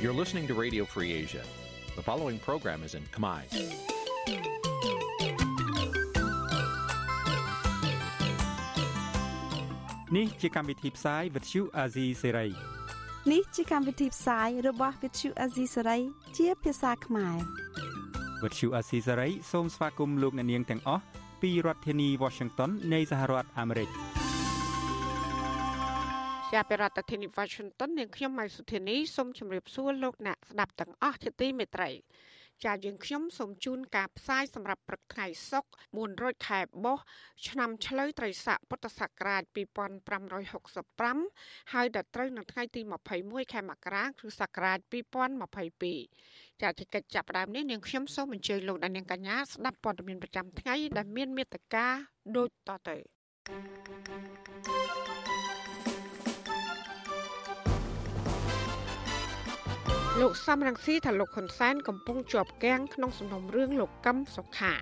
You're listening to Radio Free Asia. The following program is in Khmer. នេះជាកម្មវិធីផ្សាយ Vuthu Azizi Serai នេះជាកម្មវិធីផ្សាយរបស់ Vuthu Azizi Serai ជាភាសាខ្មែរ Vuthu Azizi Serai សូមស្វាគមន៍លោកអ្នកនាងទាំងអស់ពីរដ្ឋធានី Washington នៃសហរដ្ឋអាមេរិក ជាប្រធានាធិបតី Washington នាងខ្ញុំម៉ៃសុធានីសូមជម្រាបសួរលោកអ្នកស្ដាប់ទាំងអស់ជាទីមេត្រីចាយើងខ្ញុំសូមជូនការផ្សាយសម្រាប់ព្រឹកថ្ងៃសុក្រ400ខែបុស្សឆ្នាំឆ្លូវត្រីស័កពុទ្ធសករាជ2565ហើយដល់ត្រូវនៅថ្ងៃទី21ខែមករាគ្រិស្តសករាជ2022ចាជាកិច្ចចាប់ផ្ដើមនេះនាងខ្ញុំសូមអញ្ជើញលោកអ្នកនាងកញ្ញាស្ដាប់ព័ត៌មានប្រចាំថ្ងៃដែលមានមេត្តាដូចតទៅ thank you លោកសំរងស៊ីថាលោកហ៊ុនសែនកំពុងជាប់គាំងក្នុងសំណុំរឿងលោកកឹមសុខា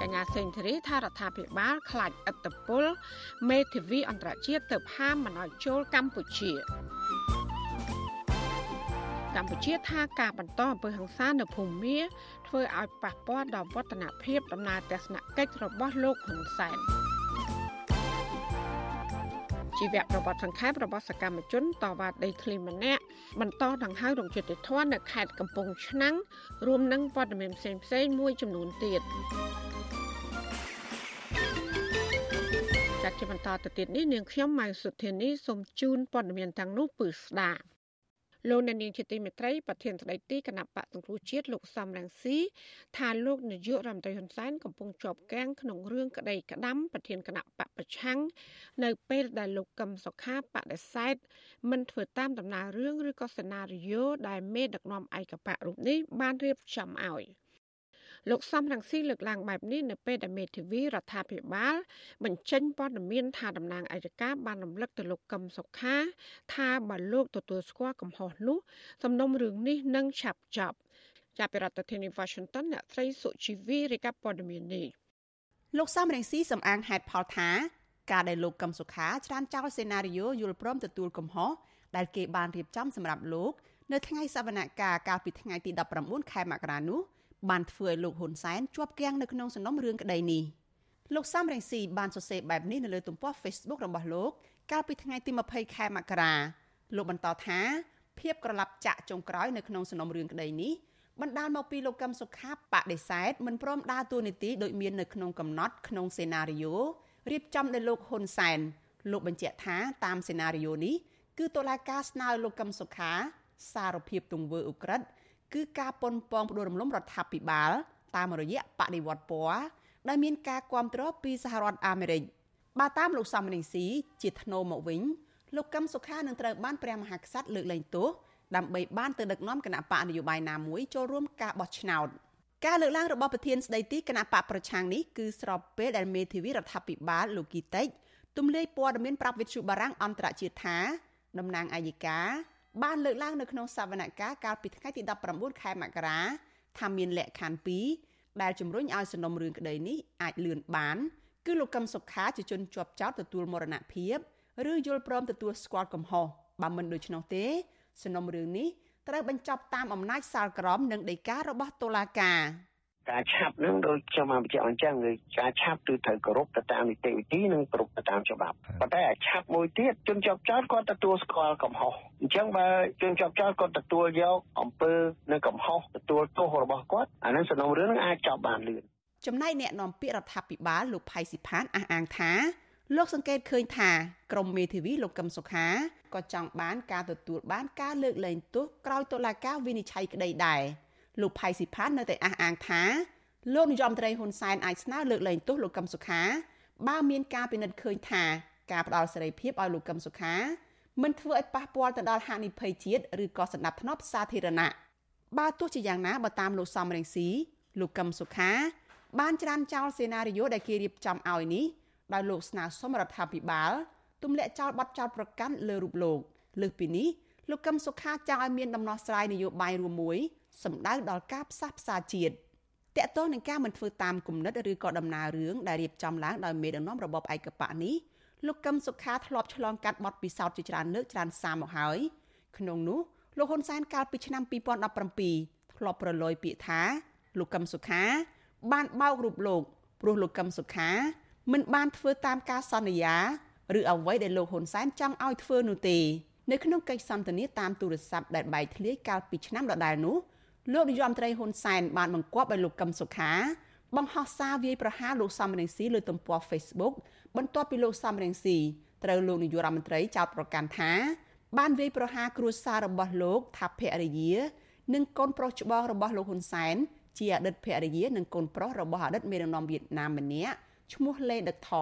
កញ្ញាសេងធារីថារដ្ឋាភិបាលខ្លាចអត្តពលមេធាវីអន្តរជាតិទៅហាមមិនឲ្យចូលកម្ពុជា កម្ពុជាថាការបន្តអំពើហិង្សានៅភូមាធ្វើឲ្យប៉ះពាល់ដល់វឌ្ឍនភាពដំណើរទស្សនកិច្ចរបស់លោកហ៊ុនសែន។ ជីវប្រវត្តិសង្ខេបរបស់សកម្មជនតវ៉ាដីធ្លីម្នាក់បន្តដង្ហៅរងយុត្តិធម៌នៅខេត្តកំពង់ឆ្នាំងរួមនឹងវត្តមានផ្សេងផ្សេងមួយចំនួនទៀតចាត់ជាបន្តទៅទៀតនេះនាងខ្ញុំម៉ៅសុធានីសូមជូនព័ត៌មានទាំងនោះពឺស្ដាប់ លោកអ្នកនាងជាទីមេត្រីប្រធានស្ដីទីគណៈបកសង្គ្រោះជាតិលោកសំរងស៊ីថាលោកនាយករដ្ឋមន្ត្រីហ៊ុនសែនកំពុងជាប់គាំងក្នុងរឿងក្តីក្តាំប្រធានគណៈបកប្រឆាំងនៅពេលដែលលោកកឹមសុខាបដិសេធមិនធ្វើតាមដំណើររឿងឬក៏សេណារីយ៉ូដែលមេដឹកនាំឯកបករូបនេះបានរៀបចំឲ្យ។ លោកសំរងស៊ីលើកឡើងបែបនេះនៅពេលដែលមេធាវីរដ្ឋាភិបាល បញ្ចេញព័ត៌មានថាតំណាងអัยការបានរំលឹកទៅលោកកឹមសុខា ថាបើលោកទទួលស្គាល់កំហុសនោះសំណុំរឿងនេះនឹងឆាប់ចប់ចាប់ពីរដ្ឋធានី Washington អ្នកស្រីសុជីវីរាយការណ៍ព័ត៌មាននេះលោកសំរងស៊ីសំអាងហេតុផលថាការដែលលោកកឹមសុខាច្រានចោលសេណារីយ៉ូយល់ព្រមទទួលកំហុសដែលគេបានរៀបចំសម្រាប់លោកនៅថ្ងៃសវនកម្មកាលពីថ្ងៃទី19ខែមករានោះ បានធ្វើឲ្យលោកហ៊ុនសែនជាប់គាំងនៅក្នុងសំណុំរឿងក្តីនេះលោកសំរងស៊ីបានសរសេរបែបនេះនៅលើទំព័រ Facebook របស់លោក កាលពីថ្ងៃទី20ខែមករាលោកបន្តថាភាពក្រឡាប់ចាក់ចុងក្រោយនៅក្នុងសំណុំរឿងក្តីនេះបណ្ដាលមកពីលោកកឹមសុខាបដិសេធមិនព្រមដើរតួនាទីដោយមាននៅក្នុងកំណត់ក្នុងសេណារីយ៉ូរៀបចំដោយលោកហ៊ុនសែនលោកបញ្ជាក់ថាតាមសេណារីយ៉ូនេះគឺតុលាការស្នើលោកកឹមសុខាសារភាពទង្វើឧក្រិដ្ឋ គឺការប៉ុនប៉ងផ្ដួលរំលំរដ្ឋាភិបាល តាមរយៈបដិវត្តពណ៌ដែលមានការគ្រប់គ្រងពីសហរដ្ឋអាមេរិកបើតាមលោកសំរងស៊ីជាធ្នូមកវិញលោកកឹមសុខានឹងត្រូវបានព្រះមហាក្សត្រលើកលែងទោសដើម្បីបានទៅដឹកនាំគណៈបកនយោបាយណាមួយចូលរួមការបោះឆ្នោតការលើកឡើងរបស់ប្រធានស្ដីទីគណៈបកប្រឆាំងនេះគឺស្របពេលដែលមេធាវីរដ្ឋាភិបាលលោកគីតិចទម្លាយព័ត៌មានប្រាប់វិទ្យុបារាំងអន្តរជាតិថាតំណាងអាយិកា បានលើកឡើងនៅក្នុងសវនកម្មកាលពីថ្ងៃទី19ខែមករាថាមានលក្ខខណ្ឌ2ដែលជំរុញឲ្យសំណុំរឿងក្តីនេះអាចលឿនបានគឺលោកកឹមសុខាជាជនជាប់ចោតទទួលមរណភាពឬយល់ព្រមទទួលស្គាល់កំហុសបើមិនដូច្នោះទេសំណុំរឿងនេះត្រូវបញ្ចប់តាមអំណាចសាលក្រមនិងដីការបស់តុលាការ ការឆាប់នឹងដូចខ្ញុំបានបញ្ជាក់អញ្ចឹងគឺការឆាប់គឺត្រូវគោរពទៅតាមនីតិវិធីនិងគោរពទៅតាមច្បាប់ប៉ុន្តែអាឆាប់មួយទៀតជនជាប់ចោតគាត់ទទួលស្គាល់កំហុសអញ្ចឹងបើជនជាប់ចោតគាត់ទទួលយកអំពើនៅកំហុសទទួលទោសរបស់គាត់អានឹងសំណុំរឿងនឹងអាចចប់បានលឿនចំណែកអ្នកនាំពាក្យរដ្ឋាភិបាលលោកផៃស៊ីផានអះអាងថាលោកសង្កេតឃើញថាក្រមមេធាវីលោកកឹមសុខាក៏ចង់បានការទទួលបានការលើកលែងទោសក្រោយតុលាការវិនិច្ឆ័យក្តីដែរ លោកផៃស៊ីផាននៅតែអះអាងថាលោកនាយរដ្ឋមន្ត្រីហ៊ុនសែនអាចស្នើលើកលែងទោសលោកកឹមសុខា បើមានការពិនិត្យឃើញថាការផ្ដល់សេរីភាពឲ្យលោកកឹមសុខាមិនធ្វើឲ្យប៉ះពាល់ទៅដល់ហានិភ័យជាតិឬក៏សណ្ដាប់ធ្នាប់សាធារណៈបើទោះជាយ៉ាងណាបើតាមលោកសំរងស៊ីលោកកឹមសុខា បានច្រានចោលសេណារីយ៉ូដែលគេរៀបចំឲ្យនេះដោយលោកស្នើសុំរដ្ឋាភិបាលទម្លាក់ចោលបទចោលប្រកាន់លើរូបលោកលើសពីនេះលោកកឹមសុខាចង់ឲ្យមានដំណោះស្រាយនយោបាយរួមមួយ សម្ដៅដល់ការផ្សះផ្សាជាតិតកតងនឹងការមិនធ្វើតាមគំនិតឬក៏ដំណើររឿងដែលរៀបចំឡើងដោយមេដឹកនាំរបបឯកបកនេះលោកកឹមសុខាធ្លាប់ឆ្លងកាត់បទពិសោធន៍ជាច្រើនលើកច្រើនសារមកហើយក្នុងនោះលោកហ៊ុនសែនកាលពីឆ្នាំ2017ធ្លាប់ប្រឡយពាក្យថាលោកកឹមសុខា បានបោករូបលោកព្រោះលោកកឹមសុខា មិនបានធ្វើតាមការសន្យាឬអ្វីដែលលោកហ៊ុនសែនចង់ឲ្យធ្វើនោះទេនៅក្នុងកិច្ចសន្ទនាតាមទូរស័ព្ទដែលបែកធ្លាយកាលពីឆ្នាំដដែលនោះ លោកនាយរដ្ឋមន្ត្រីហ៊ុនសែនបានបង្គាប់ឲ្យលោកកឹមសុខាបង្ហោះសារវាយប្រហារលោកសំរងស៊ីលើទំព័រ Facebook បន្ទាប់ពីលោកសំរងស៊ីត្រូវលោកនាយករដ្ឋមន្ត្រីចោទប្រកាន់ថាបានវាយប្រហារគ្រួសាររបស់លោកថាភរិយា និងកូនប្រុសច្បងរបស់លោកហ៊ុនសែនជាអតីតភរិយានិងកូនប្រុសរបស់អតីតមេដឹកនាំវៀតណាមម្នាក់ឈ្មោះលេដិតថ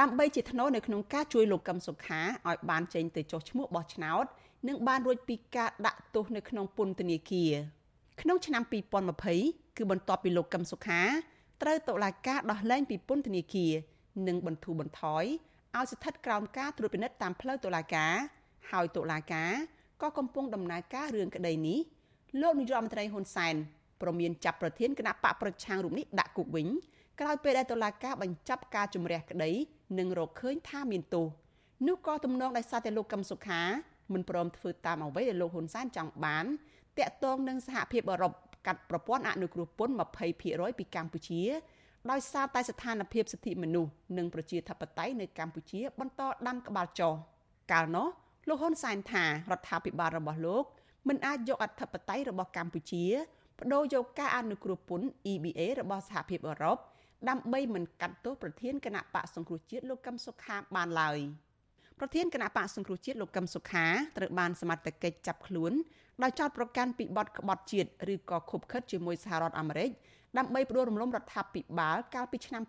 ដើម្បីជាថ្នូរនៅក្នុងការជួយលោកកឹមសុខាឲ្យបានចេញទៅចុះឈ្មោះបោះឆ្នោត និងបានរួចពីការដាក់ទោសនៅក្នុងពន្ធនាគារ ក្នុងឆ្នាំ2020គឺបន្ទាប់ពីលោកកឹមសុខាត្រូវតុលាការដោះលែងពីពន្ធនាគារនិងបន្ធូរបន្ថយឲ្យស្ថិតក្រោមការត្រួតពិនិត្យតាមផ្លូវតុលាការហើយតុលាការក៏កំពុងដំណើរការរឿងក្តីនេះលោកនាយរដ្ឋមន្ត្រីហ៊ុនសែនប្រមានចាប់ប្រធានគណៈបកប្រឆាំងរូបនេះដាក់គុកវិញក្រោយពេលដែលតុលាការបញ្ចប់ការជំរះក្តីនិងរកឃើញថាមានទោសនោះក៏ទំនងដោយសារតែលោកកឹមសុខាមិនព្រមធ្វើតាមអ្វីដែលលោកហ៊ុនសែនចង់បាន តាក់ទងនឹងសហភាពអឺរ៉ុបកាត់ប្រព័ន្ធអនុគ្រោះពន្ធ20%ពីកម្ពុជាដោយសារតែស្ថានភាពសិទ្ធិមនុស្សនិងប្រជាធិបតេយ្យនៅកម្ពុជាបន្តដាំក្បាលចុះកាលនោះលោកហ៊ុនសែនថារដ្ឋាភិបាលរបស់លោកមិនអាចយកអធិបតេយ្យរបស់កម្ពុជាបដូរយកការអនុគ្រោះពន្ធ EBA របស់សហភាពអឺរ៉ុបដើម្បីមិនកាត់ទោសប្រធានគណៈបកសង្គ្រោះជាតិលោកកឹមសុខាបានឡើយប្រធានគណៈបកសង្គ្រោះជាតិលោកកឹមសុខាត្រូវបានសមត្ថកិច្ចចាប់ខ្លួន ដោយចោទប្រកាន់ពីបទក្បត់ជាតិឬក៏ខុបខិតជាមួយសហរដ្ឋអាមេរិកដើម្បីផ្ដួលរំលំរដ្ឋាភិបាលកាលពីឆ្នាំ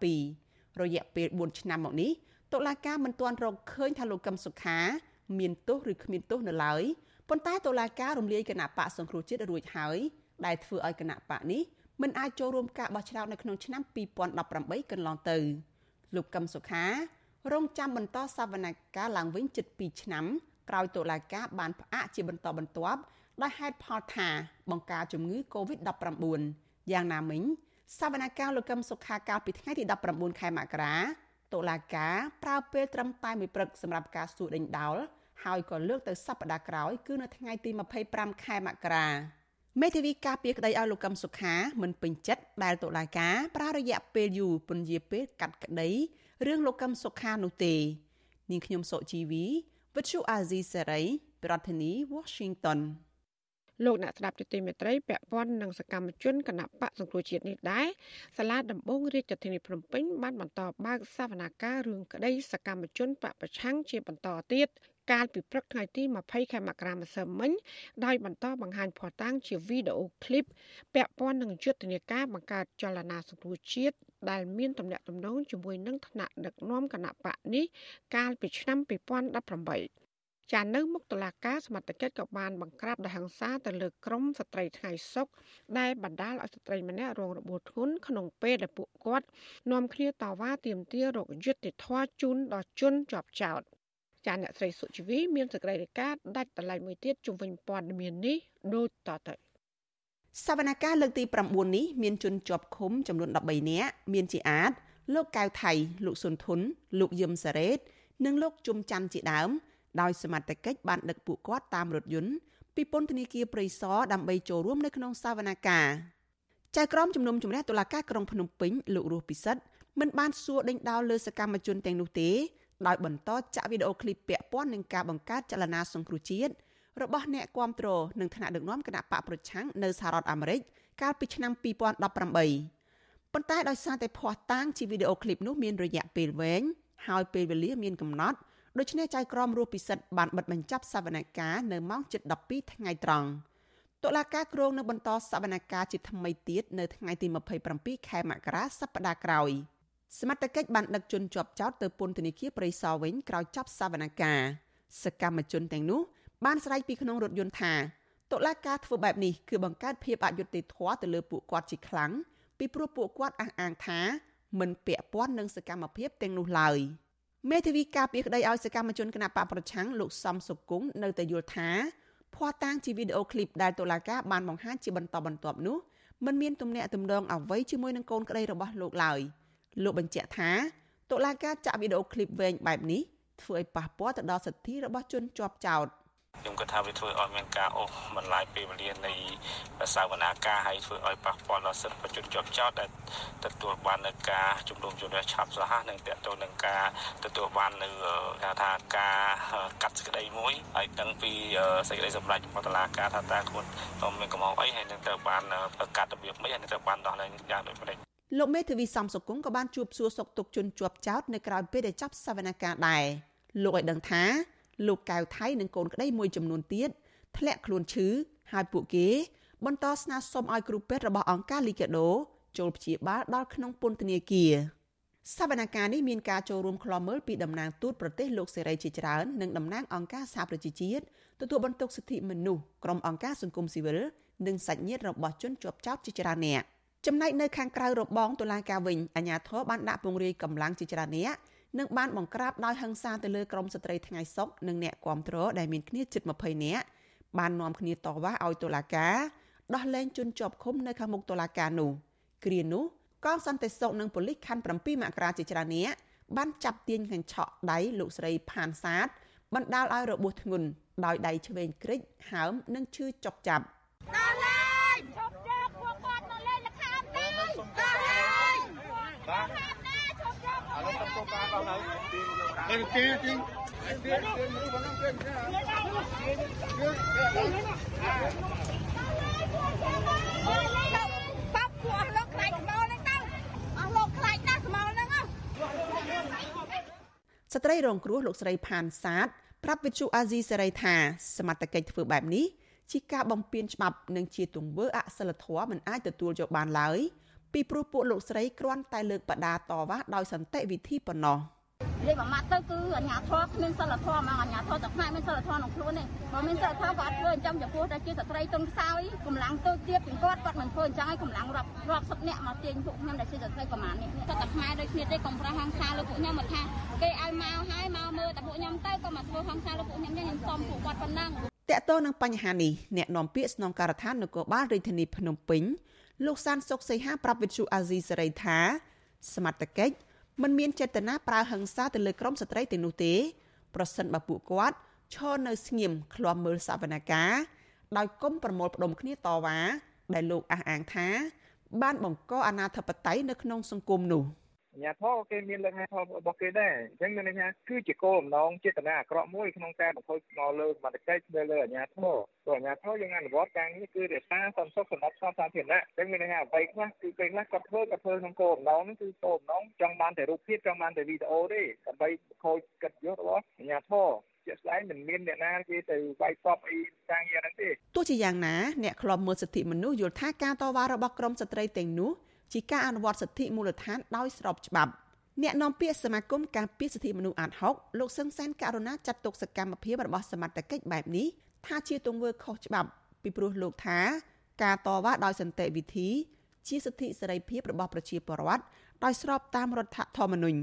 2017រយៈពេល4ឆ្នាំមកនេះតុលាការមិនទាន់រកឃើញថាលោកកឹមសុខា មានទោសឬគ្មានទោសនៅឡើយប៉ុន្តែតុលាការរំលាយគណៈបកសង្គ្រោះជាតិរួចហើយដែលធ្វើឲ្យគណៈបកនេះមិនអាចចូលរួមការបោះឆ្នោតនៅក្នុងឆ្នាំ2018កន្លងទៅលោកកឹមសុខារងចាំបន្តសវនកម្មឡើងវិញជិត2ឆ្នាំ ក្រោយតុលាការបានផ្អាកជាបន្តបន្ទាប់ដោយហេតុផលថាបង្ការជំងឺ Covid-19 យ៉ាងណាមិញសវនកម្មលោកកឹមសុខាកាលពីថ្ងៃទី19ខែមករាតុលាការប្រើពេលត្រឹមតែមួយព្រឹកសម្រាប់ការសួរដេញដោលហើយក៏លើកទៅសប្តាហ៍ក្រោយគឺនៅថ្ងៃទី25ខែមករាមេធាវីការពារក្តីឲ្យលោកកឹមសុខាមិនពេញចិត្តដែលតុលាការប្រើរយៈពេលយូរពន្យាពេលកាត់ក្តីរឿងលោកកឹមសុខានោះទេនាងខ្ញុំសុជីវី វិទ្យុអាស៊ីសេរីប្រធានាធិបតី Washington លោកអ្នកស្ដាប់ទទីមេត្រីពាក់ព័ន្ធនឹងសកម្មជនគណៈបកសង្គ្រោះជាតិនេះដែរសាលាដំបងរាជធានីភ្នំពេញបានបន្តបើកសវនាការរឿងក្តីសកម្មជនបកប្រឆាំងជាបន្តទៀត កាលពីព្រឹកថ្ងៃទី20ខែមករាម្សិលមិញដោយបន្តបង្ហាញភស្តុតាងជាវីដេអូឃ្លីបពាក់ព័ន្ធនឹងយុទ្ធនាការបង្កើតចលនាសង្គ្រោះជាតិដែលមានទំនាក់ទំនងជាមួយនឹងថ្នាក់ដឹកនាំគណៈបកនេះកាលពីឆ្នាំ2018ចានៅមុខតឡាការសមត្ថកិច្ចក៏បានបង្ក្រាបដោយហិង្សាទៅលើក្រុមស្ត្រីថ្ងៃសុកដែលបណ្ដាលឲ្យស្ត្រីម្នាក់រងរបួសធ្ងន់ក្នុងពេលដែលពួកគាត់នាំគ្នាតវ៉ាទាមទាររកយុត្តិធម៌ជូនដល់ជនជាប់ចោត។ ចាអ្នកស្រីសុជីវីមានសេចក្តីរាយការណ៍ដាច់តឡៃមួយទៀតជុំវិញព័ត៌មាននេះដូចតទៅសវនកម្មលើកទី9នេះមានជនជាប់ឃុំចំនួន13នាក់មានជាអាចលោកកៅថៃលោកសុនធុនលោកយឹមសារ៉េត និងលោកជុំច័ន្ទជាដើមដោយសមត្ថកិច្ចបានដឹកពួកគាត់តាមរថយន្តពីពន្ធនាគារព្រៃសរដើម្បីចូលរួមនៅក្នុងសវនកម្មចៅក្រមជំនុំជម្រះតុលាការក្រុងភ្នំពេញលោករស់ពិសិដ្ឋមិនបានសួរដេញដោលលើសកម្មជនទាំងនោះទេ ដោយបន្តចាក់វីដេអូឃ្លីបពាក់ព័ន្ធនឹងការបង្កើតចលនាសង្គ្រោះជាតិរបស់អ្នកគាំទ្រនិងថ្នាក់ដឹកនាំគណៈបកប្រឆាំងនៅសហរដ្ឋអាមេរិកកាលពីឆ្នាំ2018ប៉ុន្តែដោយសារតែភ័ស្តុតាងជាវីដេអូឃ្លីបនោះមានរយៈពេលវែងហើយពេលវេលាមានកំណត់ដូច្នេះចៅក្រមរស់ពិសិដ្ឋបានបិទបញ្ចប់សវនកម្មនៅម៉ោង7:12ថ្ងៃត្រង់តុលាការគ្រងនឹងបន្តសវនកម្មជាថ្មីទៀតនៅថ្ងៃទី27ខែមករាសប្តាហ៍ក្រោយ។ សមត្ថកិច្ចបានដឹកជនជាប់ចោតទៅពន្ធនាគារព្រៃសរវិញក្រោយចាប់សវនកម្មសកម្មជនទាំងនោះបានស្រែកពីក្នុងរថយន្តថាតុលាការធ្វើបែបនេះគឺបង្កើតភាពអយុត្តិធម៌ទៅលើពួកគាត់ជាខ្លាំងពីព្រោះពួកគាត់អះអាងថាមិនពាក់ព័ន្ធនឹងសកម្មភាពទាំងនោះឡើយមេធាវីការពារក្តីឲ្យសកម្មជនគណបកប្រឆាំងលោកសំសុគង្គនៅតែយល់ថាភ័ស្តុតាងជាវីដេអូឃ្លីបដែលតុលាការបានបង្ហាញជាបន្តបន្ទាប់នោះមិនមានទំនាក់ទំនងអ្វីជាមួយនឹងកូនក្តីរបស់លោកឡើយ។ លោកបញ្ជាក់ថាតុលាការចាក់វីដេអូឃ្លីបវែងបែបនេះធ្វើឲ្យប៉ះពាល់ទៅដល់សិទ្ធិរបស់ជនជាប់ចោតខ្ញុំគិតថាវាធ្វើឲ្យមានការអូសបន្លាយពេលវេលានៃសាវនាការហើយធ្វើឲ្យប៉ះពាល់ដល់សិទ្ធិប្រជាជនជាប់ចោតដែលទទួលបាននៅការជំនុំជម្រះឆាប់រហ័សនិងតទៅនឹងការទទួលបាននៅគេថាការកាត់សេចក្តីមួយហើយដឹងពីសេចក្តីសម្រេចរបស់តុលាការថាតើខ្លួនមានកំហុសអីហើយនឹងត្រូវបានកាត់របៀបមិនហើយនឹងត្រូវបានដោះលែងយ៉ាងដូចម្តេច លោកមេធាវីសំសុគង្គក៏បានជួបសួរសុខទុក្ខជនជាប់ចោតនៅក្រៅពេលដែលចាប់សវនកម្មដែរលោកឲ្យដឹងថាលោកកៅថៃនិងកូនក្តីមួយចំនួនទៀតធ្លាក់ខ្លួនឈឺហើយពួកគេ បន្តស្នើសុំឲ្យគ្រូពេទ្យរបស់អង្គការលីកាដូចូលព្យាបាលដល់ក្នុងពន្ធនាគារសវនកម្មនេះមានការចូលរួមក្លំមើលពីតំណាងទូតប្រទេសលោកសេរីជាច្រើននិងតំណាងអង្គការសហប្រជាជាតិទទួលបន្ទុកសិទ្ធិមនុស្សក្រុមអង្គការសង្គមស៊ីវិលនិងសាច់ញាតិរបស់ជនជាប់ចោតជាច្រើនអ្នក ចំណែកនៅខាងក្រៅរបងតុលាការវិញអាជ្ញាធរបានដាក់ពង្រាយកម្លាំងជាច្រើនអ្នកនិងបានបង្ក្រាបដោយហិង្សាទៅលើក្រុមស្ត្រីថ្ងៃសុកនិងអ្នកគាំទ្រដែលមានគ្នាជិត20នាក់បាននាំគ្នាតវ៉ាឲ្យតុលាការដោះលែងជនជាប់ឃុំនៅខាងមុខតុលាការនោះគ្រានោះកងសន្តិសុខនិងប៉ូលីសខណ្ឌ7មករាជាច្រើននាក់បានចាប់ទាញកញ្ឆក់ដៃលោកស្រីផានសាទបណ្ដាលឲ្យរបួសធ្ងន់ដោយដៃឆ្វេងគ្រិចហើមនិងឈឺចុកចាប់ដល់ហើយឈប់ជើងពួកគាត់នៅលេងលខាមទៅដល់ហើយបាទឥឡូវ សុំទៅការដល់ហើយទៅគេទីទីទីមនុស្សបងគេគេបាក់ពួកលោកខ្លាចស្មោលហ្នឹងទៅអស់លោកខ្លាចណាស់ស្មោលហ្នឹងស្ត្រីរងគ្រោះលោកស្រីផានសាទប្រាប់វិទ្យុអាស៊ីសេរីថាសមត្ថកិច្ចធ្វើបែបនេះជាការបំពានច្បាប់និងជាទង្វើអសិលធម៌មិនអាចទទួលយកបានឡើយ ពីព្រោះពួកលោកស្រីគ្រាន់តែលើកបដាតវ៉ាដោយសន្តិវិធីប៉ុណ្ណោះនិយាយមួយម៉ាត់ទៅគឺអាញាធរគ្មានសិលធម៌ហ្មងអាញាធរតែផ្នែកមានសិលធម៌ក្នុងខ្លួនទេបើមានសិលធម៌ក៏អត់ធ្វើអញ្ចឹងចំពោះតែជាស្ត្រីទុនខ្សោយកម្លាំងទូទៀតពីគាត់គាត់មិនធ្វើអញ្ចឹងឲ្យកម្លាំងរាប់រាប់សិបនាក់មកទាញពួកខ្ញុំដែលជាស្ត្រីប្រហែលនេះគាត់តែផ្នែកដូចគ្នាទេកុំប្រោះហង្សាលើពួកខ្ញុំមកថាគេឲ្យមកហើយមកមើលតែពួកខ្ញុំទៅក៏មកធ្វើហង្សាលើពួកខ្ញុំខ្ញុំសុំពួកគាត់ប៉ុណ្ណឹងតកតទៅនឹងបញ្ហានេះអ្នកនាំពាក្យស្នងការដ្ឋាននគរបាលរាជធានីភ្នំពេញ លោកសានសុកសីហាប្រាប់វិទ្យុអាស៊ីសេរីថាសមត្ថកិច្ចមិនមានចេតនាប្រើហិង្សាទៅលើក្រុមស្ត្រីទាំងនោះទេប្រសិនបើពួកគាត់ឈរនៅស្ងៀមឃ្លាំមើលសវនកម្មដោយគុំប្រមូលផ្ដុំគ្នាតវ៉ាដែលលោកអះអាងថា បានបង្កអនាធិបតេយ្យនៅក្នុងសង្គមនោះ។ ញ្ញាធរគេមានលក្ខណៈរបស់គេដែរអញ្ចឹងមានន័យថាគឺជាគោលបំណងចេតនាអាក្រក់មួយក្នុងការបង្ខូចមកលើសមត្ថកិច្ចទៅលើអាញាធរព្រោះអាញាធរយើងអនុវត្តការងារគឺរក្សាសន្តិសុខសម្រាប់សាធារណៈអញ្ចឹងមានន័យថាអ្វីខ្លះគឺពេលខ្លះគាត់ធ្វើគាត់ធ្វើក្នុងគោលបំណងហ្នឹងគឺគោលបំណងចង់បានតែរូបភាពចង់បានតែវីដេអូទេដើម្បីបង្ខូចកិត្តិយសរបស់អាញាធរជាក់ស្ដែងមិនមានអ្នកណាគេទៅវាយតបអីការងារហ្នឹងទេទោះជាយ៉ាងណាអ្នកខ្លំមើលសិទ្ធិមនុស្សយល់ថាការតវ៉ារបស់ក្រមស្ត្រីទាំងនោះ ជាការអនុវត្តសិទ្ធិមូលដ្ឋានដោយស្របច្បាប់អ្នកនាំពាក្យសមាគមការពារសិទ្ធិមនុស្សអាត6លោកសឹងសានករណាចាត់ទុកសកម្មភាពរបស់សមត្ថកិច្ចបែបនេះថាជាទង្វើខុសច្បាប់ពីព្រោះលោកថាការតវ៉ាដោយសន្តិវិធី ជាសិទ្ធិសេរីភាពរបស់ប្រជាពលរដ្ឋដោយស្របតាមរដ្ឋធម្មនុញ្ញ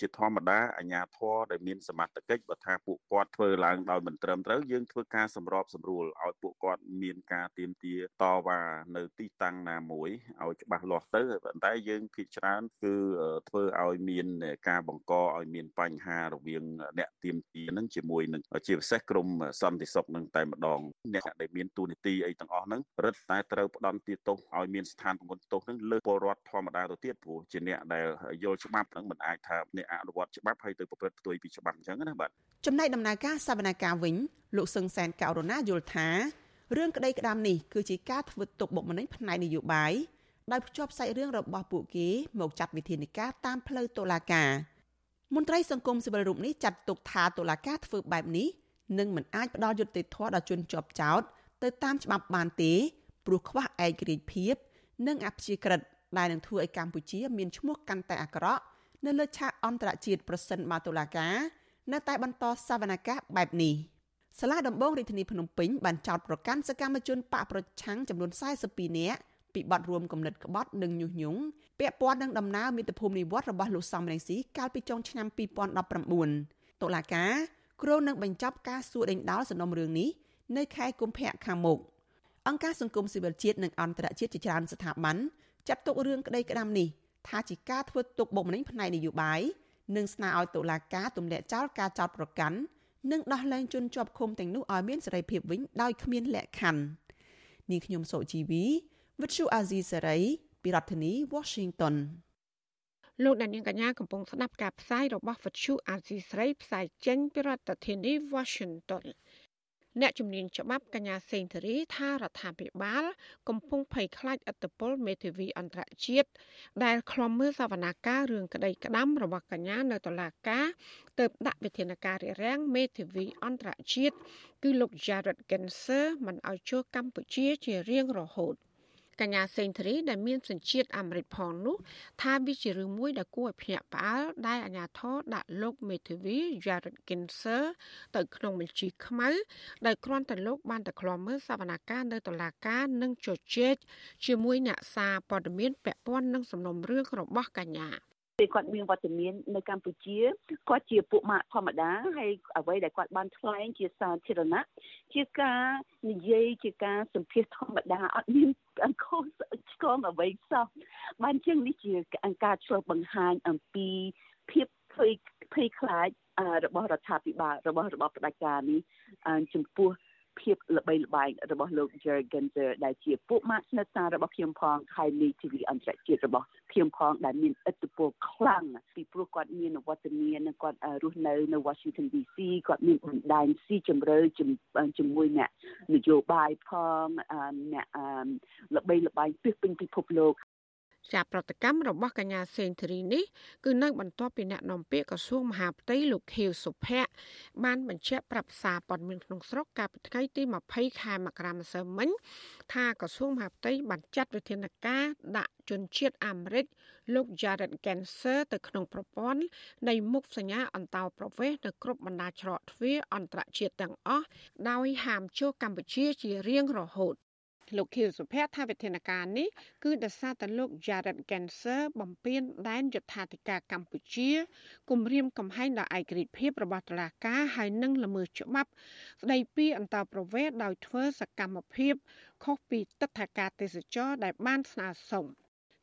ជាធម្មតាអាជ្ញាធរដែលមានសមត្ថកិច្ចបើថាពួកគាត់ធ្វើឡើងដោយមិនត្រឹមត្រូវយើងធ្វើការសម្របសម្រួលឲ្យពួកគាត់មានការទៀមទាតវ៉ានៅទីតាំងណាមួយឲ្យច្បាស់លាស់ទៅប៉ុន្តែយើងភាគច្រើនគឺធ្វើឲ្យមានការបង្កឲ្យមានបញ្ហារវាងអ្នកទៀមទានឹងជាមួយនឹងជាពិសេសក្រមសន្តិសុខនឹងតែម្ដងអ្នកដែលមានទូនីតិអីទាំងអស់ហ្នឹងរឹតតែត្រូវផ្ដន់ទាទោសឲ្យមានស្ថានពង្រឹងទោសហ្នឹងលើពលរដ្ឋធម្មតាទៅទៀតព្រោះជាអ្នកដែលយល់ច្បាប់ហ្នឹងមិនអាចថាអ្នកអនុវត្តច្បាប់ហើយទៅប្រព្រឹត្តផ្ទុយពីច្បាប់អញ្ចឹងណាបាទចំណែកដំណើរការសវនកម្មវិញលោកសឹងសែនកោរណាយល់ថារឿងក្តីក្តាមនេះគឺជាការធ្វើទុកបុកម្នេញផ្នែកនយោបាយដោយភ្ជាប់សាច់រឿងរបស់ពួកគេមកចាត់វិធានការតាមផ្លូវតុលាការមន្ត្រីសង្គមស៊ីវិលរូបនេះចាត់ទុកថាតុលាការធ្វើបែបនេះនឹងមិនអាចផ្ដល់យុត្តិធម៌ដល់ជនជាប់ចោតទៅតាមច្បាប់បានទេព្រោះខ្វះឯករាជ្យភាព និងអព្យាក្រឹតដែលនឹងធ្វើឲ្យកម្ពុជាមានឈ្មោះកាន់តែអាក្រក់ នៅលើឆាកអន្តរជាតិប្រសិនបើតុលាការនៅតែបន្តសវនកម្មបែបនេះសាលាដំបងរាជធានីភ្នំពេញបានចោទប្រកាន់សកម្មជនបកប្រឆាំងចំនួន42នាក់ពីបទរួមគំនិតក្បត់និងញុះញង់ពាក់ព័ន្ធនឹងដំណើរមាតុភូមិនិវត្តរបស់លោកសំរងស៊ីកាលពីចុងឆ្នាំ2019តុលាការគ្រោងនឹងបញ្ចប់ការសួរដេញដោលសំណុំរឿងនេះនៅខែកុម្ភៈខាងមុខអង្គការសង្គមស៊ីវិលជាតិនិងអន្តរជាតិជាច្រើនស្ថាប័នចាត់ទុករឿងក្តីក្តាំនេះ ថាជាការធ្វើទុកបុកម្នេញផ្នែកនយោបាយនិងស្នើឲ្យតុលាការទម្លាក់ចោលការចោទប្រកាន់និងដោះលែងជនជាប់ឃុំទាំងនោះឲ្យមានសេរីភាពវិញដោយគ្មានលក្ខខណ្ឌនាងខ្ញុំសុជីវីវិទ្យុអាស៊ីសេរីពីរដ្ឋធានី Washington លោកដានៀងកញ្ញាកំពុងស្ដាប់ការផ្សាយរបស់វិទ្យុអាស៊ីសេរីផ្សាយចេញពីរដ្ឋធានី Washington អ្នកជំនាញច្បាប់កញ្ញាសេងធារីថារដ្ឋាភិបាល កំពុងភ័យខ្លាចអត្តពលមេធាវីអន្តរជាតិដែលខ្លំមើលសវនាការរឿងក្តីក្តាំរបស់កញ្ញានៅតុលាការទើបដាក់វិធានការរារាំងមេធាវីអន្តរជាតិគឺលោក Jared Genser មិនឲ្យចូលកម្ពុជាជារៀងរហូត។ កញ្ញាសេងធារីដែលមានសញ្ជាតិអាមេរិកផងនោះថាវាជារឿងមួយដែលគួរឲ្យភ្ញាក់ផ្អើលដែលអាញាធរដាក់លោកមេធាវី Jared Kinser ទៅក្នុងបញ្ជីខ្មៅដោយគ្រាន់តែលោកបានតែឃ្លាំមើលសវនកម្មនៅតុលាការនិងជជែកជាមួយអ្នកសារព័ត៌មានពាក់ព័ន្ធនឹងសំណុំរឿងរបស់កញ្ញា ពេលគាត់មានវត្តមាននៅកម្ពុជាគាត់ជាពួកម៉ាកធម្មតាហើយអ្វីដែលគាត់បានថ្លែងជាសាធារណៈជាការនិយាយជាការសម្ភាសធម្មតាអត់មានអង្គឆ្កងអ្វីសោះបានជាងនេះជាការឆ្លុះបង្ហាញអំពីភាពភ័យភ័យខ្លាចរបស់រដ្ឋាភិបាលរបស់របបផ្ដាច់ការនេះចំពោះ ភាពល្បីល្បាញរបស់លោក Jerry Genzer ដែលជាពួកម៉ាក់ស្និទ្ធស្នាលរបស់ខ្ញុំផងហើយនៃ TV អន្តរជាតិរបស់ខ្ញុំផងដែលមានឥទ្ធិពលខ្លាំងពីព្រោះគាត់មានវត្តមាននិងគាត់រស់នៅនៅ Washington DC គាត់មានបណ្ដាញស៊ីជម្រៅជាមួយអ្នកនយោបាយផងអ្នកល្បីល្បាញពីពេញពិភពលោក ជាប្រតិកម្មរបស់កញ្ញាសេងធារីនេះគឺនៅបន្ទាប់ពីអ្នកនាំពាក្យក្រសួងមហាផ្ទៃលោកខៀវសុភ័ក្របានបញ្ជាក់ប្រាប់សារព័ត៌មានក្នុងស្រុកកាលពីថ្ងៃទី20ខែមករាម្សិលមិញថាក្រសួងមហាផ្ទៃបានចាត់វិធានការដាក់ជនជាតិអាមេរិកលោក Jared Genser ទៅក្នុងប្រព័ន្ធនៃមុខសញ្ញាអន្តោប្រវេសន៍នៅគ្រប់បណ្ដាច្រកទ្វារអន្តរជាតិទាំងអស់ដោយហាមចូលកម្ពុជាជារៀងរហូត លោកខៀវសុភ័ក្រថាវិធានការនេះគឺដោយសារតែលោក Jared Genser បំពេញដែនយុត្ថាធិការកម្ពុជាគម្រាមកំហែងដល់ឯករាជ្យភាពរបស់តុលាការហើយនឹងល្មើសច្បាប់ ស្ដីពីអន្តរប្រវេសន៍ដោយធ្វើសកម្មភាពខុសពីទឹកថាការទេសចរដែលបានស្នើសុំ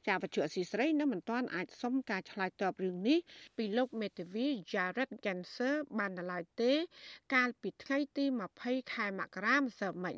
ចាវជអសីស្រីនៅមិនទាន់អាចសុំការឆ្លើយតបរឿងនេះពីលោកមេធាវី Jared Genser បាននៅឡើយទេ កាលពីថ្ងៃទី20ខែមករាម្សិលមិញ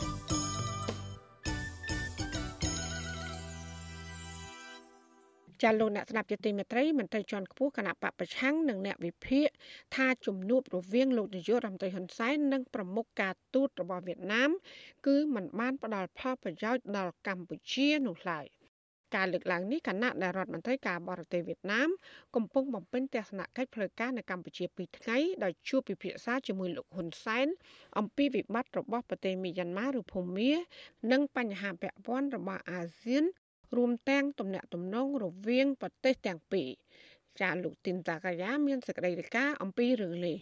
ចាលោកអ្នកស្ដាប់ជាទីមេត្រីមន្ត្រីជាន់ខ្ពស់គណៈបពប្រឆាំងនិងអ្នកវិភាគថាជំនួបរវាងលោកនាយករដ្ឋមន្ត្រីហ៊ុនសែននិងប្រមុខការទូតរបស់វៀតណាម គឺมันបានផ្ដល់ផលប្រយោជន៍ដល់កម្ពុជានោះឡើយការលើកឡើងនេះគណៈដែលរដ្ឋមន្ត្រីការបរទេសវៀតណាមកំពុងបំពេញទស្សនកិច្ចផ្លូវការនៅកម្ពុជា2ថ្ងៃដោយជួបពិភាក្សាជាមួយលោកហ៊ុនសែនអំពីវិបត្តិរបស់ប្រទេសមីយ៉ាន់ម៉ាឬភូមា និងបញ្ហាពាក់ព័ន្ធរបស់អាស៊ាន រួមទាំងទំនាក់ទំនងរវាងប្រទេសទាំងពីរចាលោកទីនតាកាយ៉ាមានសេចក្តីរាយការណ៍អំពីរឿងនេះ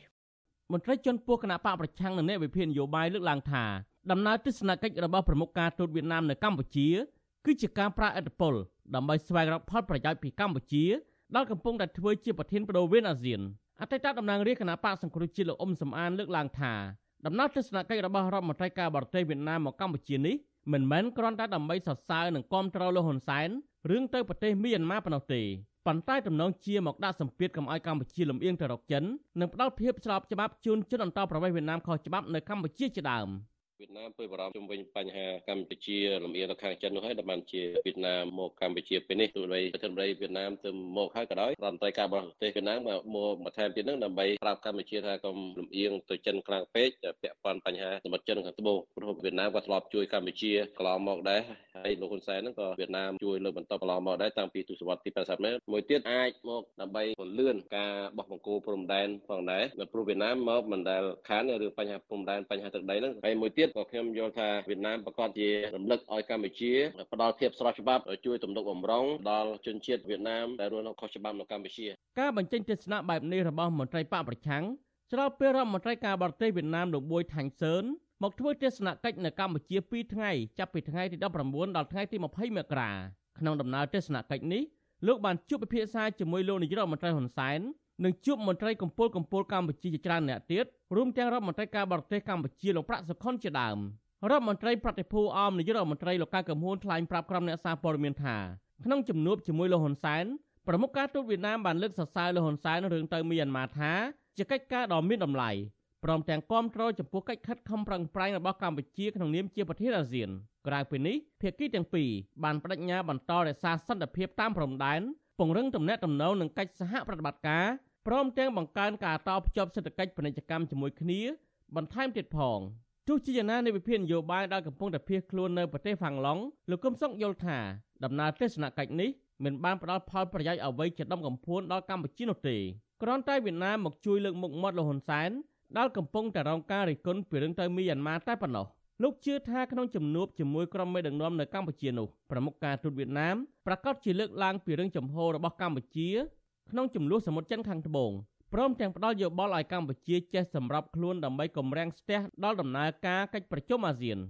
មន្ត្រីជាន់ពោះគណៈបកប្រឆាំងនៅអ្នកវិភាគនយោបាយលើកឡើងថាដំណើរទស្សនកិច្ចរបស់ប្រមុខការទូតវៀតណាមនៅកម្ពុជាគឺជាការប្រាអិតពលដើម្បីស្វែងរកផលប្រយោជន៍ពីកម្ពុជាដែលកំពុងតែធ្វើជាប្រធានបដូវវេនអាស៊ានអតីតតំណាងរាជគណៈបកសង្គ្រោះជាតិលោកអ៊ុំសំអានលើកឡើងថាដំណើរទស្សនកិច្ចរបស់រដ្ឋមន្ត្រីការបរទេសវៀតណាមមកកម្ពុជានេះ មិនមែនគ្រាន់តែដើម្បីសរសើរនិងគាំទ្រលោកហ៊ុនសែនរឿងទៅប្រទេសមីយ៉ាន់ម៉ាប៉ុណ្ណោះទេប៉ុន្តែទំនងជាមកដាក់សម្ពាធកុំឲ្យកម្ពុជាលំអៀងទៅរកចិននិងផ្ដល់ភាពស្របច្បាប់ជូនជនអន្តោប្រវេសន៍វៀតណាមខុសច្បាប់នៅកម្ពុជាជាដើម វៀតណាមព្រួយបារម្ភជុំវិញបញ្ហាកម្ពុជាលំអៀងទៅខាងចិននោះហើយដែលបានជាវៀតណាមមកកម្ពុជាពេលនេះទោះបីប្រធានបតីវៀតណាមទៅមកហើយក៏ដោយរដ្ឋមន្ត្រីការបរទេសវៀតណាមមកមកបន្ថែមទៀតនឹងដើម្បីប្រាប់កម្ពុជាថាកុំលំអៀងទៅចិនខ្លាំងពេកពាក់ព័ន្ធបញ្ហាសមុទ្រចិនខាងត្បូងព្រោះវៀតណាមក៏ធ្លាប់ជួយកម្ពុជាកន្លងមកដែរហើយលោកហ៊ុនសែនហ្នឹងក៏វៀតណាមជួយលើកបន្តកន្លងមកដែរតាំងពីទសវត្សរ៍ទី80ម៉ែមួយទៀតអាចមកដើម្បីពន្លឿនការបោះបង្គោលព្រំដែនផងដែរនៅព្រោះវៀតណាមមកមិនដែលខានរឿងបញ្ហាព្រំដែនបញ្ហាទឹកដីហ្នឹងហើយមួយទៀតក៏ខ្ញុំយល់ថាវៀតណាមប្រកាសជារំលឹកឲ្យកម្ពុជាផ្ដល់ភាពស្រស់ច្បាប់ជួយទំនុកបំរុងដល់ជនជាតិវៀតណាមដែលរស់នៅខុសច្បាប់នៅកម្ពុជាការបញ្ចេញទស្សនៈបែបនេះរបស់មន្ត្រីបកប្រឆាំងច្រត់ពេលរដ្ឋមន្ត្រីការបរទេសវៀតណាមលោកបួយថាញ់សឿនមកធ្វើទស្សនកិច្ចនៅកម្ពុជា2ថ្ងៃចាប់ពីថ្ងៃទី19ដល់ថ្ងៃទី20មករាក្នុងដំណើរទស្សនកិច្ចនេះលោកបានជួបពិភាក្សាជាមួយលោកនាយករដ្ឋមន្ត្រីហ៊ុនសែន និងជួបមន្ត្រីកម្ពុជាកម្ពុជាកម្ពុជាជាច្រើនអ្នកទៀតរួមទាំងរដ្ឋមន្ត្រីការបរទេសកម្ពុជាលោកប្រាក់សុខុនជាដើមរដ្ឋមន្ត្រីប្រតិភូអមនាយករដ្ឋមន្ត្រីលោកកៅកំហួនថ្លែងប្រាប់ក្រុមអ្នកសារព័ត៌មានថាក្នុងជំនួបជាមួយលោកហ៊ុនសែនប្រមុខការទូតវៀតណាមបានលើកសរសើរលោកហ៊ុនសែនរឿងទៅមីយ៉ាន់ម៉ាថាជាកិច្ចការដ៏មានតម្លៃព្រមទាំងគាំទ្រចំពោះកិច្ចខិតខំប្រឹងប្រែងរបស់កម្ពុជាក្នុងនាមជាប្រធានអាស៊ានក្រៅពីនេះភាគីទាំងពីរបានបដិញ្ញាបន្តរក្សាសន្តិភាពតាមព្រំដែនពង្រឹងទំនាក់ទំនងនិងកិច្ចសហប្រតិបត្តិការ ព្រមទាំងបង្កើនការតភ្ជាប់សេដ្ឋកិច្ចពាណិជ្ជកម្មជាមួយគ្នាបន្ថែមទៀតផងទោះជាយ៉ាងណានៃវិភាគនយោបាយដែលកំពុងតែភៀសខ្លួននៅប្រទេសហ្វាំងឡង់លោកកឹមសុខយល់ថាដំណើរទស្សនកិច្ចនេះមិនបានផ្ដល់ផលប្រយោជន៍អ្វីជាដំកំភួនដល់កម្ពុជានោះទេគ្រាន់តែវៀតណាមមកជួយលើកមុខមាត់លោកហ៊ុនសែនដែលកំពុងតែរងការរិះគន់ពីរឿងទៅមីយ៉ាន់ម៉ាតែប៉ុណ្ណោះលោកជឿថាក្នុងជំនួបជាមួយក្រុមមេដឹកនាំនៅកម្ពុជានោះប្រមុខការទូតវៀតណាមប្រកាសជាលើកឡើងពីរឿងចំហរបស់កម្ពុជា ក្នុងចំនួនសមុទ្រចិនខាងត្បូងព្រមទាំងផ្ដល់យោបល់ឲ្យកម្ពុជាចេះសម្របខ្លួនដើម្បីគម្រាំងស្ទះដល់ដំណើរការកិច្ចប្រជុំអាស៊ាន។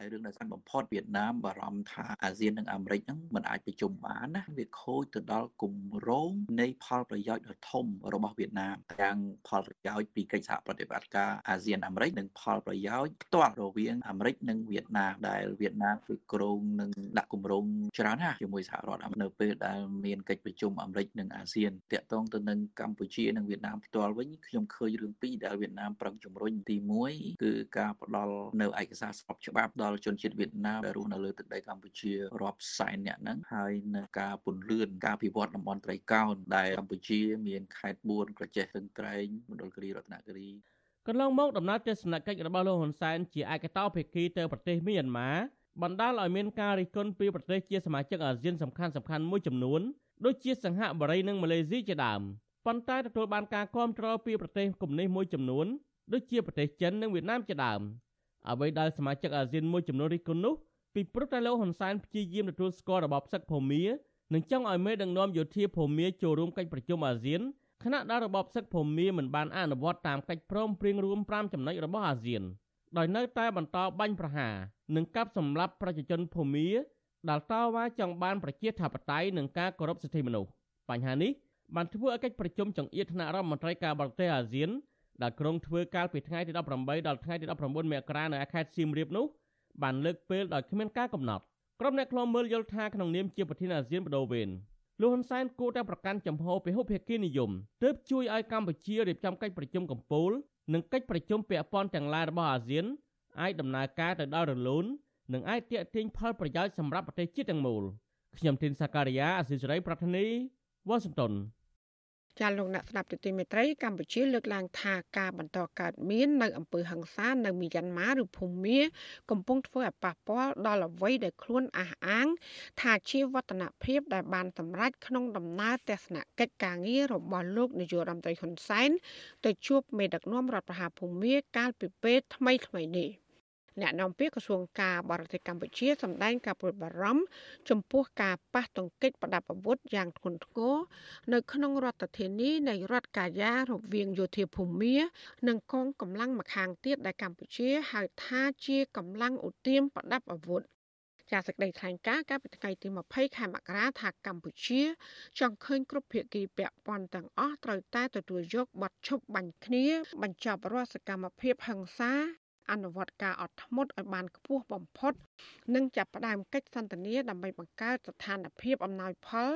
ហើយរឿងដែលសំបំផុតវៀតណាមបារម្ភថាអាស៊ាននិងអាមេរិកហ្នឹងមិនអាចប្រជុំបានណាវាខូចទៅដល់គម្រោងនៃផលប្រយោជន៍ដ៏ធំរបស់វៀតណាមទាំងផលប្រយោជន៍ពីកិច្ចសហប្រតិបត្តិការអាស៊ានអាមេរិកនិងផលប្រយោជន៍ផ្ទាល់រវាងអាមេរិកនិងវៀតណាមដែលវៀតណាមធ្វើគ្រោងនឹងដាក់គម្រោងច្រើនណាស់ជាមួយសហរដ្ឋអាមេរិកនៅពេលដែលមានកិច្ចប្រជុំអាមេរិកនិងអាស៊ានតាក់ទងទៅនឹងកម្ពុជានិងវៀតណាមផ្ទាល់វិញខ្ញុំឃើញរឿងពីរដែលវៀតណាមប្រឹងជំរុញទី1គឺការផ្ដល់នៅឯកសារស្របច្បាប់ដល់ជនជាតិវៀតណាមដែលរស់នៅលើទឹកដីកម្ពុជារាប់សែនអ្នកហ្នឹងហើយនៅការពន្លឿនការពិវត្តតំបន់ត្រីកោណដែលកម្ពុជាមានខេត្ត4ក្រចេះស្ទឹងត្រែងមណ្ឌលគិរីរតនគិរីកន្លងមកដំណើរទស្សនកិច្ចរបស់លោកហ៊ុនសែនជាឯកតោភាគីទៅប្រទេសមីយ៉ាន់ម៉ាបណ្ដាលឲ្យមានការរិះគន់ពីប្រទេសជាសមាជិកអាស៊ានសំខាន់សំខាន់មួយចំនួនដូចជាសង្ហបុរីនិងម៉ាឡេស៊ីជាដើមប៉ុន្តែទទួលបានការគាំទ្រពីប្រទេសកុម្មុយនីសមួយចំនួនដូចជាប្រទេសចិននិងវៀតណាមជាដើម អ្វីដែលសមាជិកអាស៊ានមួយចំនួនរិះគន់នោះពីព្រោះតែលោកហ៊ុនសែនព្យាយាមទទួលស្គាល់របបសឹកភូមានិងចង់ឲ្យមេដឹកនាំយោធាភូមាចូលរួមកិច្ចប្រជុំអាស៊ានខណៈដែលរបបសឹកភូមាមិនបានអនុវត្តតាមកិច្ចព្រមព្រៀងរួម5ចំណុចរបស់អាស៊ានដោយនៅតែបន្តបាញ់ប្រហារនិងកាប់សម្លាប់ប្រជាជនភូមាដែលតវ៉ាចង់បានប្រជាធិបតេយ្យនិងការគោរពសិទ្ធិមនុស្សបញ្ហានេះបានធ្វើឲ្យកិច្ចប្រជុំចង្អៀតថ្នាក់រដ្ឋមន្ត្រីការបរទេសអាស៊ាន ដែលក្រុងធ្វើកាលពីថ្ងៃទី18ដល់ថ្ងៃទី19មករានៅខេត្តសៀមរាបនោះបានលើកពេលដោយគ្មានការកំណត់ក្រុមអ្នកខ្លំមើលយល់ថាក្នុងនាមជាប្រធានអាស៊ានបដូវវេនលោកហ៊ុនសែនគួរតែប្រកាន់ចំហពហុភាគីនិយមទើបជួយឲ្យកម្ពុជារៀបចំកិច្ចប្រជុំកំពូលនិងកិច្ចប្រជុំពាក់ព័ន្ធទាំងឡាយរបស់អាស៊ានអាចដំណើរការទៅដល់រលូននិងអាចទាក់ទាញផលប្រយោជន៍សម្រាប់ប្រទេសជាតិទាំងមូលខ្ញុំទីនសាការីយ៉ាអសិរ័យប្រធានីវ៉ាស៊ីនតោន ចាលោកអ្នកស្ដាប់ទទីមេត្រីកម្ពុជាលើកឡើងថាការបន្តកើតមាននៅអំពើហិង្សានៅមីយ៉ាន់ម៉ាឬភូមាកំពុងធ្វើឲ្យប៉ះពាល់ដល់អ្វីដែលខ្លួនអះអាង ថាជាវឌ្ឍនភាពដែលបានសម្រេចក្នុងដំណើរទស្សនកិច្ចការងាររបស់លោកនាយករដ្ឋមន្ត្រីហ៊ុនសែនទៅជួបមេដឹកនាំរដ្ឋប្រហារភូមាកាលពីពេលថ្មីៗនេះ។ អ្នកនាំពាក្យក្រសួងការបរទេសកម្ពុជាសម្ដែងការព្រួយបារម្ភចំពោះការប៉ះទង្គិចប្រដាប់អាវុធយ៉ាងធ្ងន់ធ្ងរនៅក្នុងរដ្ឋធានីនៃរដ្ឋកាយ៉ារវាងយោធាភូមានិងកងកម្លាំងម្ខាងទៀតដែលកម្ពុជាហៅថាជាកម្លាំងឧទាមប្រដាប់អាវុធចាសសេចក្តីថ្លែងការណ៍កាលពីថ្ងៃទី20ខែមករាថាកម្ពុជា ចង់ឃើញគ្រប់ភាគីពាក់ព័ន្ធទាំងអស់ត្រូវតែទទួលយកបទឈប់បាញ់គ្នា បញ្ចប់រាល់សកម្មភាពហិង្សា អនុវត្តការអត់ធ្មត់ឲ្យបានខ្ពស់បំផុត និងចាប់ផ្ដើមកិច្ចសន្ទនាដើម្បីបង្កើតស្ថានភាពអំណោយផល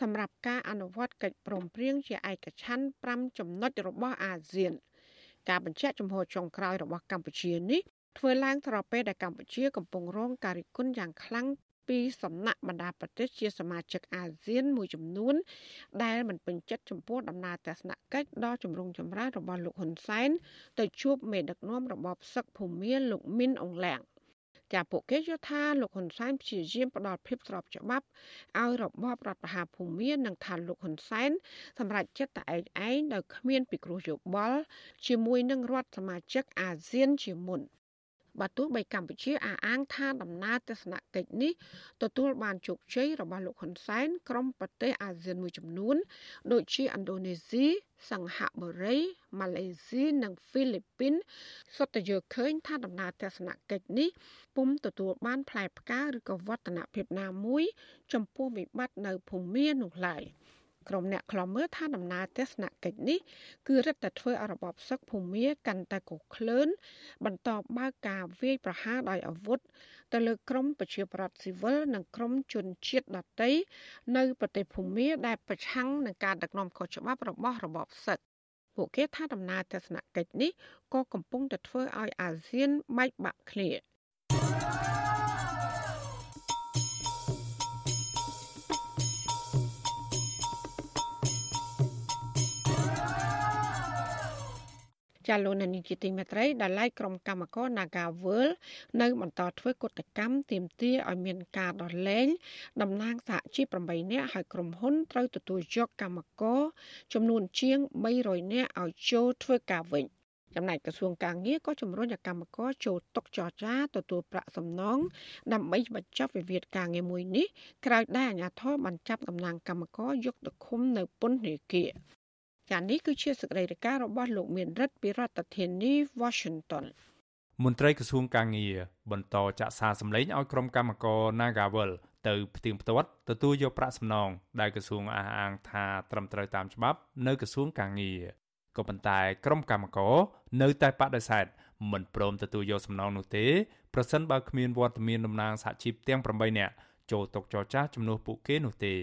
សម្រាប់ការអនុវត្តកិច្ចព្រមព្រៀងជាឯកច្ឆន្ទ5ចំណុចរបស់អាស៊ាន ការបញ្ជាក់ចំហចុងក្រោយរបស់កម្ពុជានេះធ្វើឡើងស្របពេលដែលកម្ពុជាកំពុងរងការរិះគន់យ៉ាងខ្លាំង ពីសំណាក់បណ្ដាប្រទេសជាសមាជិកអាស៊ានមួយចំនួន ដែលមិនពេញចិត្តចំពោះដំណើរទស្សនកិច្ចដ៏ចម្រុងចម្រើនរបស់លោកហ៊ុនសែនទៅជួបមេដឹកនាំរបបសឹកភូមាលោកមីនអងឡាំងចាពួកគេយល់ថាលោកហ៊ុនសែនព្យាយាមផ្ដល់ភាពស្របច្បាប់ឲ្យរបបរដ្ឋប្រហារភូមានិងថាលោកហ៊ុនសែនសម្រាប់ចិត្តតែឯងឯងដោយគ្មានពិគ្រោះយោបល់ជាមួយនឹងរដ្ឋសមាជិកអាស៊ានជាមុន។ បើទោះបីកម្ពុជាអះអាងថាដំណើរទស្សនកិច្ចនេះទទួលបានជោគជ័យរបស់លោកហ៊ុនសែនក្រុមប្រទេសអាស៊ានមួយចំនួន ដូចជាឥណ្ឌូនេស៊ីសិង្ហបុរីម៉ាឡេស៊ីនិងហ្វីលីពីនសុទ្ធតែយល់ឃើញថាដំណើរទស្សនកិច្ចនេះពុំទទួលបានផ្លែផ្កាឬក៏វឌ្ឍនភាពណាមួយ ចំពោះវិបត្តិនៅភូមានោះឡើយ។ ក្រុមអ្នកខ្លំមើលថាដំណើរទស្សនកិច្ចនេះគឺរឹតតែធ្វើឲ្យរបបសឹកភូមាកាន់តែកក្លឿនបន្តបើកការវាយប្រហារដោយអាវុធទៅលើក្រុមប្រជាប្រដ្ឋស៊ីវិលនិងក្រុមជនជាតិដទៃនៅប្រទេសភូមាដែលប្រឆាំងនឹងការដឹកនាំខុសច្បាប់របស់របបសឹកពួកគេថាដំណើរទស្សនកិច្ចនេះក៏កំពុងតែធ្វើឲ្យអាស៊ានបែកបាក់គ្នា ចាលោកនានីជាទីមេត្រីដែលឡែកក្រុមកម្មករ Nagawal នៅបន្តធ្វើកតកម្មទាមទារឲ្យមានការដោះលែងតំណាងសហជីព8នាក់ហើយក្រុមហ៊ុនត្រូវទទួលយកកម្មករចំនួនជាង300នាក់ឲ្យចូលធ្វើការវិញចំណែកក្រសួងការងារក៏ជំរុញឲ្យកម្មករចូលតុចរចាទទួលប្រាក់សំណងដើម្បីបញ្ចប់វិវាទការងារមួយនេះក្រោយដែលអាជ្ញាធរបានចាប់តំណាងកម្មករយកទៅឃុំនៅពន្ធនាគារ ចានេះគឺជាសេចក្តីរាយការណ៍របស់លោកមានរិទ្ធពីរដ្ឋធានី Washington មន្ត្រីក្រសួងកាងារបន្តចាក់សារសម្លេងឲ្យក្រុមកម្មករ Nagawal ទៅផ្ទៀងផ្ទាត់ទទួលយកប្រាក់សំណងដែលក្រសួងអះអាងថាត្រឹមត្រូវតាមច្បាប់នៅក្រសួងកាងារក៏ប៉ុន្តែក្រុមកម្មករនៅតែបដិសេធមិនព្រមទទួលយកសំណងនោះទេប្រសិនបើគ្មានវត្តមានតំណាងសហជីពទាំង8នាក់ចូលតុចរចាជំនួសពួកគេនោះទេ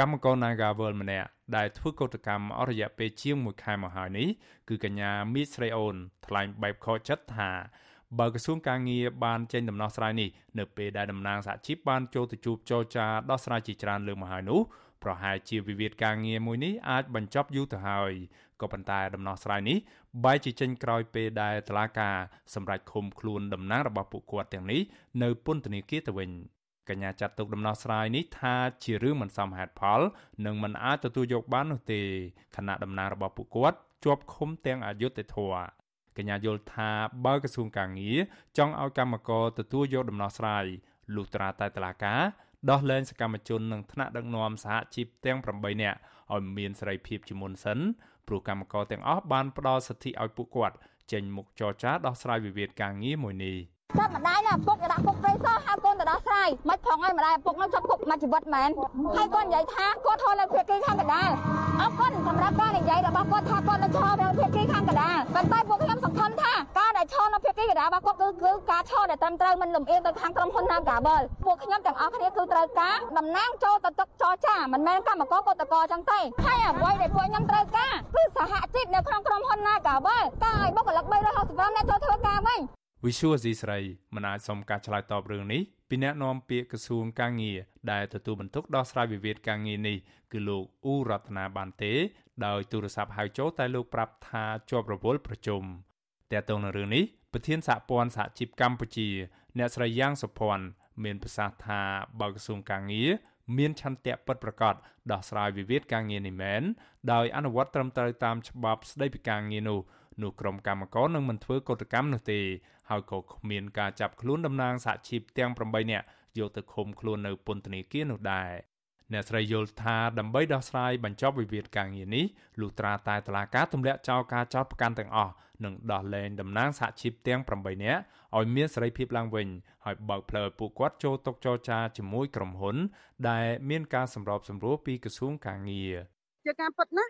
កម្មករ Nagawal ម្នាក់ដែលធ្វើកោតកម្មអស់រយៈពេលជាង1ខែមកហើយនេះគឺកញ្ញាមីស្រីអូនថ្លែងបែបខកចិត្តថាបើក្រសួងការងារបានចេញដំណោះស្រាយនេះនៅពេលដែលតំណាងសហជីពបានចូលទៅជួបចរចាដោះស្រាយជាច្រើនលើកមកហើយនោះប្រហែលជាវិវាទការងារមួយនេះអាចបញ្ចប់យូរទៅហើយក៏ប៉ុន្តែដំណោះស្រាយនេះបែរជាចេញក្រោយពេលដែលតឡាការសម្រាប់ឃុំខ្លួនតំណាងរបស់ពួកគាត់ទាំងនេះនៅពន្ធនាគារទៅវិញ កញ្ញាចាត់ទុកដំណោះស្រាយនេះថាជារឿងមិនសមហេតុផល និងមិនអាចទទួលយកបាននោះទេខណៈដំណើររបស់ពួកគាត់ជាប់ឃុំទាំងអយុធធរកញ្ញាយល់ថាបើក្រសួងកាងារចង់ឲ្យកម្មករទទួលយកដំណោះស្រាយលុះត្រាតែតឡាការដោះលែងសកម្មជននិងថ្នាក់ដឹកនាំសហជីពទាំង8នាក់ឲ្យមានសេរីភាពជាមុនសិនព្រោះកម្មករទាំងអស់បានផ្ដល់សិទ្ធិឲ្យពួកគាត់ចេញមុខចរចាដោះស្រាយវិវាទការងារមួយនេះចាប់ម្ដាយណាពុកគេដាក់ពុកព្រៃសហៅកូនទៅ ដោះស្រាយមិនផងឲ្យម្ដាយពុកនឹងចាប់ពុកមួយជីវិតមែនហើយកូននិយាយថាគាត់ធន់នៅភាគីខាងកណ្ដាលអរគុណសម្រាប់ការនិយាយរបស់គាត់ថាគាត់នៅឈរនៅភាគីខាងកណ្ដាលប៉ុន្តែពួកខ្ញុំសង្ឃឹមថាការដែលឈរនៅភាគីកណ្ដាលរបស់គាត់គឺគឺការឈរដែលត្រឹមត្រូវមិនលំអៀងទៅខាងក្រុមហ៊ុន Nagabel ពួកខ្ញុំទាំងអស់គ្នាគឺត្រូវការតំណាងចូលទៅទឹកចរចាមិនមែនកម្មករកតកចឹងទេហើយអ្វីដែលពួកខ្ញុំត្រូវការគឺសហជីពនៅក្នុងក្រុមហ៊ុន Nagabel ការឲ្យបុគ្គលិក365នាក់ចូលធ្វើការវិញវិសុវអេស៊ីស្រីមិនអាចសុំការឆ្លើយតបរឿងនេះ ពីអ្នកនាំពាក្យក្រសួងកាងារដែលទទួលបន្ទុកដោះស្រាយវិវាទការងារនេះគឺលោកអ៊ូរតនាបានទេ ដោយទូរស័ព្ទហៅចូលតែលោកប្រាប់ថាជាប់រវល់ប្រជុំតើតើនៅរឿងនេះប្រធានសហព័ន្ធសហជីពកម្ពុជា អ្នកស្រីយ៉ាងសុភ័ណ្ឌមានប្រសាសន៍ថាបើក្រសួងកាងារមានឆន្ទៈពិតប្រាកដដោះស្រាយវិវាទការងារនេះមែនដោយអនុវត្តត្រឹមត្រូវតាមច្បាប់ស្តីពីការងារនោះ នោះក្រុមកម្មករនឹងមិនធ្វើកតកម្មនោះទេហើយក៏គ្មានការចាប់ខ្លួនតំណាងសហជីពទាំង8នាក់យកទៅឃុំខ្លួននៅពន្ធនាគារនោះដែរអ្នកស្រីយល់ថាដើម្បីដោះស្រាយបញ្ចប់វិវាទការងារនេះលុះត្រាតែតឡាការទម្លាក់ចោលការចោទប្រកាន់ទាំងអស់និងដោះលែងតំណាងសហជីពទាំង8នាក់ឲ្យមានសេរីភាពឡើងវិញហើយបើកផ្លូវឲ្យពួកគាត់ចូលតុចរចាជាមួយក្រុមហ៊ុន ដែលមានការសម្របសម្រួលពីក្រសួងការងារ ជាការពិតណាត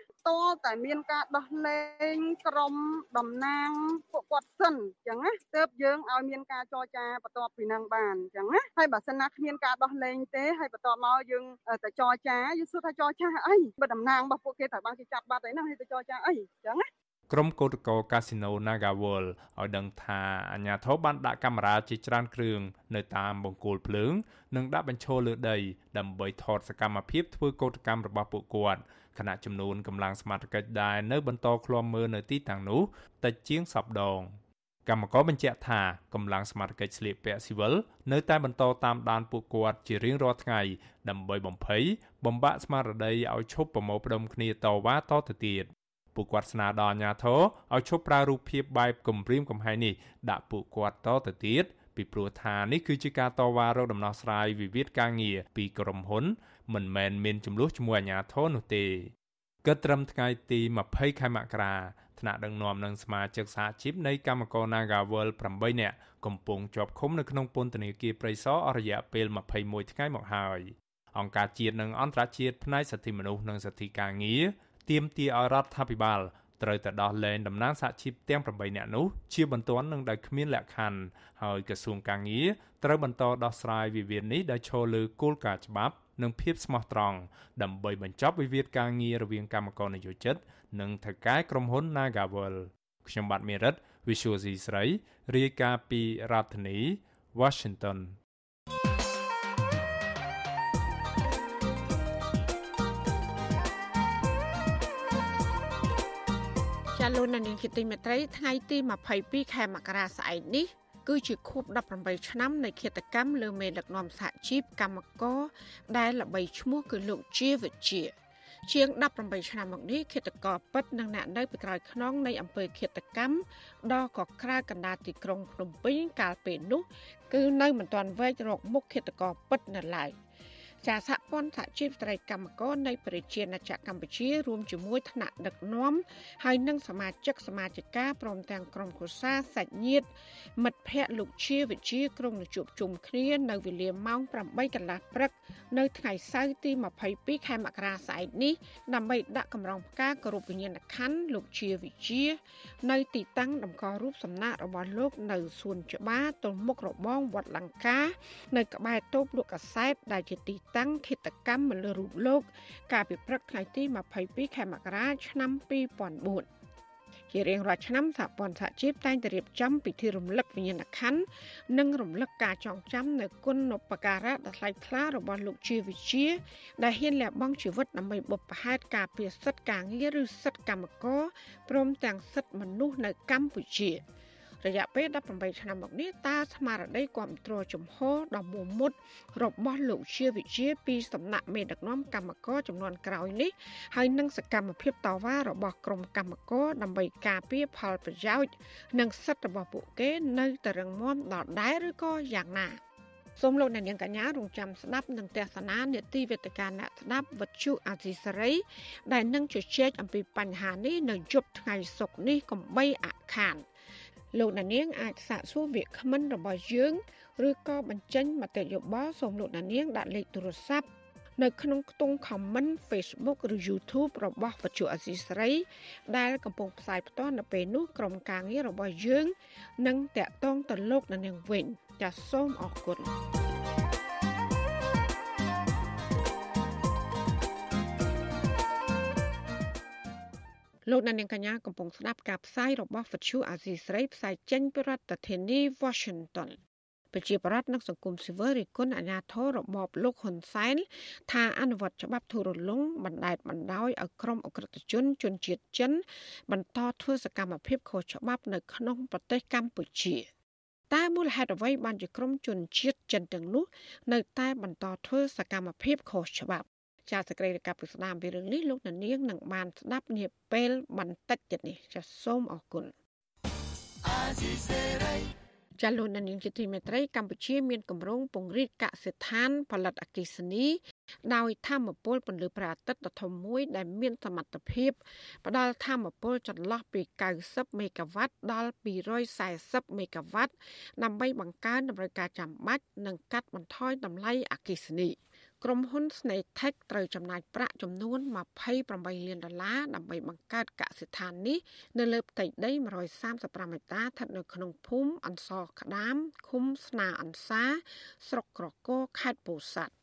តែមានការដោះលែងក្រុមតំណាងពួកគាត់សិនអញ្ចឹងណាទើបយើងឲ្យមានការចរចាបន្ទាប់ពីនឹងបានអញ្ចឹងណាហើយបើសិនណាគ្មានការដោះលែងទេហើយបន្ទាប់មកយើងទៅចរចាយើងសួរថាចរចាអីបើតំណាងរបស់ពួកគេត្រូវបានគេចាប់បាត់ហើយណាហើយទៅចរចាអីអញ្ចឹងណា ក្រុមកោតក្រកាស៊ីណូ Nagawal ឲ្យដឹងថាអាជ្ញាធរបានដាក់កាមេរ៉ាជាច្រើនគ្រឿងនៅតាមបង្គោលភ្លើង និងដាក់បញ្ឈរលើដី ដើម្បីថតសកម្មភាពធ្វើកោតកម្មរបស់ពួកគាត់ខណៈចំនួនកម្លាំងសមត្ថកិច្ចដែរនៅបន្តឃ្លាំមើលនៅទីតាំងនោះតិចជាងសពដងកម្មករបញ្ជាក់ថាកម្លាំងសមត្ថកិច្ចស្លៀកពាក់ស៊ីវិលនៅតែបន្តតាមដានពួកគាត់ជារៀងរាល់ថ្ងៃដើម្បីបំភ័យបំបាក់ស្មារតីឲ្យឈប់ប្រមូលផ្ដុំគ្នាតវ៉ាតទៅទៀត ពួកគាត់ស្នើដល់អាជ្ញាធរឲ្យឈប់ប្រើរូបភាពបែបគំរាមកំហែងនេះដាក់ពួកគាត់តទៅទៀតពីព្រោះថានេះគឺជាការតវ៉ារកដំណោះស្រាយវិវាទការងារពីក្រុមហ៊ុន មិនមែនមានចំនួនជាមួយអាជ្ញាធរនោះទេគិតត្រឹមថ្ងៃទី20ខែមករាថ្នាក់ដឹកនាំនិងសមាជិកសហជីពនៃកម្មករ Nagawal 8នាក់កំពុងជាប់ឃុំនៅក្នុងពន្ធនាគារព្រៃសរអស់រយៈពេល21ថ្ងៃមកហើយអង្គការជាតិនិងអន្តរជាតិផ្នែកសិទ្ធិមនុស្សនិងសិទ្ធិការងារ ទាមទារឲ្យរដ្ឋាភិបាលត្រូវតែដោះលែងតំណាងសហជីពទាំង8នាក់នោះជាបន្ទាន់និងដោយគ្មានលក្ខខណ្ឌហើយក្រសួងការងារត្រូវបន្តដោះស្រាយវិវាទនេះដោយឈលលើគោលការណ៍ច្បាប់និងភាពស្មោះត្រង់ដើម្បីបញ្ចប់វិវាទការងាររវាងកម្មករនយោជិត និងថៅកែក្រុមហ៊ុន Nagawal ខ្ញុំបាទមេរិត Visual C ស្រីរាយការណ៍ពីរដ្ឋធានី Washington លោកនាងជាទីមេត្រីថ្ងៃទី22ខែមករាស្អែកនេះគឺជាខួប18ឆ្នាំនៃឃាតកម្មលើមេដឹកនាំសហជីពកម្មករដែលល្បីឈ្មោះគឺលោកជាវិជា ជាង18ឆ្នាំមកនេះឃាតករពិតនិងអ្នកនៅពីក្រោយខ្នងនៃអំពើឃាតកម្មដ៏កក្រើកណ្ដាលទីក្រុងភ្នំពេញកាលពេលនោះ គឺនៅមិនទាន់វែករកមុខឃាតករពិតនៅឡើយ។ ចាសហព័ន្ធសហជីពស្ត្រីកម្មករនៃប្រជាណាចក្រកម្ពុជារួមជាមួយថ្នាក់ដឹកនាំហើយនិងសមាជិកសមាជិកាព្រមទាំងក្រុមគ្រួសារសាច់ញាតិមិត្តភ័ក្តិលោកជាវិជាក្រុងនឹងជួបជុំគ្នានៅវេលាម៉ោង8កន្លះព្រឹកនៅថ្ងៃសៅរ៍ទី22ខែមករាស្អែកនេះដើម្បីដាក់កម្រងផ្កាគោរពវិញ្ញាណក្ខន្ធលោកជាវិជា នៅទីតាំងតម្កល់រូបសំណាករបស់លោកនៅសួនច្បារទល់មុខរបងវត្តលង្កា នៅក្បែរតូបលក់កាសែតដែលជាទីតាំងឃាតកម្មមកលើរូបលោក កាលពីព្រឹកថ្ងៃទី22ខែមករាឆ្នាំ2004ជារៀងរាល់ឆ្នាំសហព័ន្ធសហជីពតែងតែរៀបចំពិធីរំលឹកវិញ្ញាណក្ខន្ធនិងរំលឹកការចងចាំនៅគុណូបការៈដ៏ថ្លៃថ្លារបស់លោកជាវិជា ដែលហ៊ានលះបង់ជីវិតដើម្បីបុព្វហេតុការពារសិទ្ធិការងារឬសិទ្ធិកម្មករព្រមទាំងសិទ្ធិមនុស្សនៅកម្ពុជា។ រយៈពេល18ឆ្នាំមកនេះតើស្មារតីគ្រប់គ្រងជំហរដ៏មមុតរបស់លោកជាវិជាពីសំណាក់មេដឹកនាំកម្មករចំនួនក្រោយនេះហើយនឹងសកម្មភាពតវ៉ារបស់ក្រុមកម្មករដើម្បីការពារផលប្រយោជន៍និងសិទ្ធិរបស់ពួកគេនៅតែរឹងមាំដល់ដែរឬក៏យ៉ាងណាសូមលោកអ្នកនាងកញ្ញារងចាំស្ដាប់និងទស្សនានេតិវេទិកាអ្នកស្ដាប់វិទ្យុអាស៊ីសេរី ដែលនឹងជជែកអំពីបញ្ហានេះនៅយប់ថ្ងៃសុក្រនេះកំបីអខាន លោកដានាងអាចសាកសួរវាគ្មិនរបស់យើងឬក៏បញ្ចេញមតិយោបល់សូមលោកដានាងដាក់លេខទូរស័ព្ទនៅក្នុងខ្ទង់ comment Facebook ឬ YouTube របស់វិទ្យុអសីស្រី ដែលកំពុងផ្សាយផ្ទាល់នៅពេលនេះក្រុមការងាររបស់យើងនឹងតាក់ទងទៅលោកដានាងវិញចាសសូមអរគុណ លោកអ្នកនាងកញ្ញាកំពុងស្ដាប់ការផ្សាយរបស់វិទ្យុអាស៊ីស្រីផ្សាយចេញពីរដ្ឋធានី Washington ប្រជាប្រដ្ឋនិងសង្គមស៊ីវិលរិះគន់អាញាធររបបលោកហ៊ុនសែនថាអនុវត្តច្បាប់ធូររលុងបណ្តែតបណ្ដោយឲ្យក្រុមអក្រិតជនជនជាតិចិន បន្តធ្វើសកម្មភាពខុសច្បាប់នៅក្នុងប្រទេសកម្ពុជាតើមូលហេតុអ្វីបានជាក្រុមជនជាតិចិនទាំងនោះ នៅតែបន្តធ្វើសកម្មភាពខុសច្បាប់ ចាសសេចក្តីរាយការណ៍ពីស្ដាមពីរឿងនេះលោកនាងនឹងបានស្ដាប់នាពេលបន្តិចទៀតនេះចាសសូមអរគុណចាលោកនាងជាទីមេត្រីកម្ពុជាមានគម្រោងពង្រីកកសិដ្ឋាន ផលិតអគ្គិសនី ដោយធម្មពលពន្លឺព្រះអាទិត្យដ៏ធំមួយ ដែលមានសមត្ថភាពផ្ដល់ធម្មពលចន្លោះពី90មេហ្គាវ៉ាត់ដល់240មេហ្គាវ៉ាត់ដើម្បីបង្កើនតម្រូវការចាំបាច់និងកាត់បន្ថយតម្លៃអគ្គិសនី។ ក្រុមហ៊ុន Snaitech ត្រូវចំណាយប្រាក់ចំនួន28លានដុល្លារដើម្បីបង្កើតកសិដ្ឋាននេះនៅលើផ្ទៃដី135ហិកតាស្ថិតនៅក្នុងភូមិអន្សរក្តាមឃុំស្នាអន្សា ស្រុកក្រគរខេត្តពោធិ៍សាត់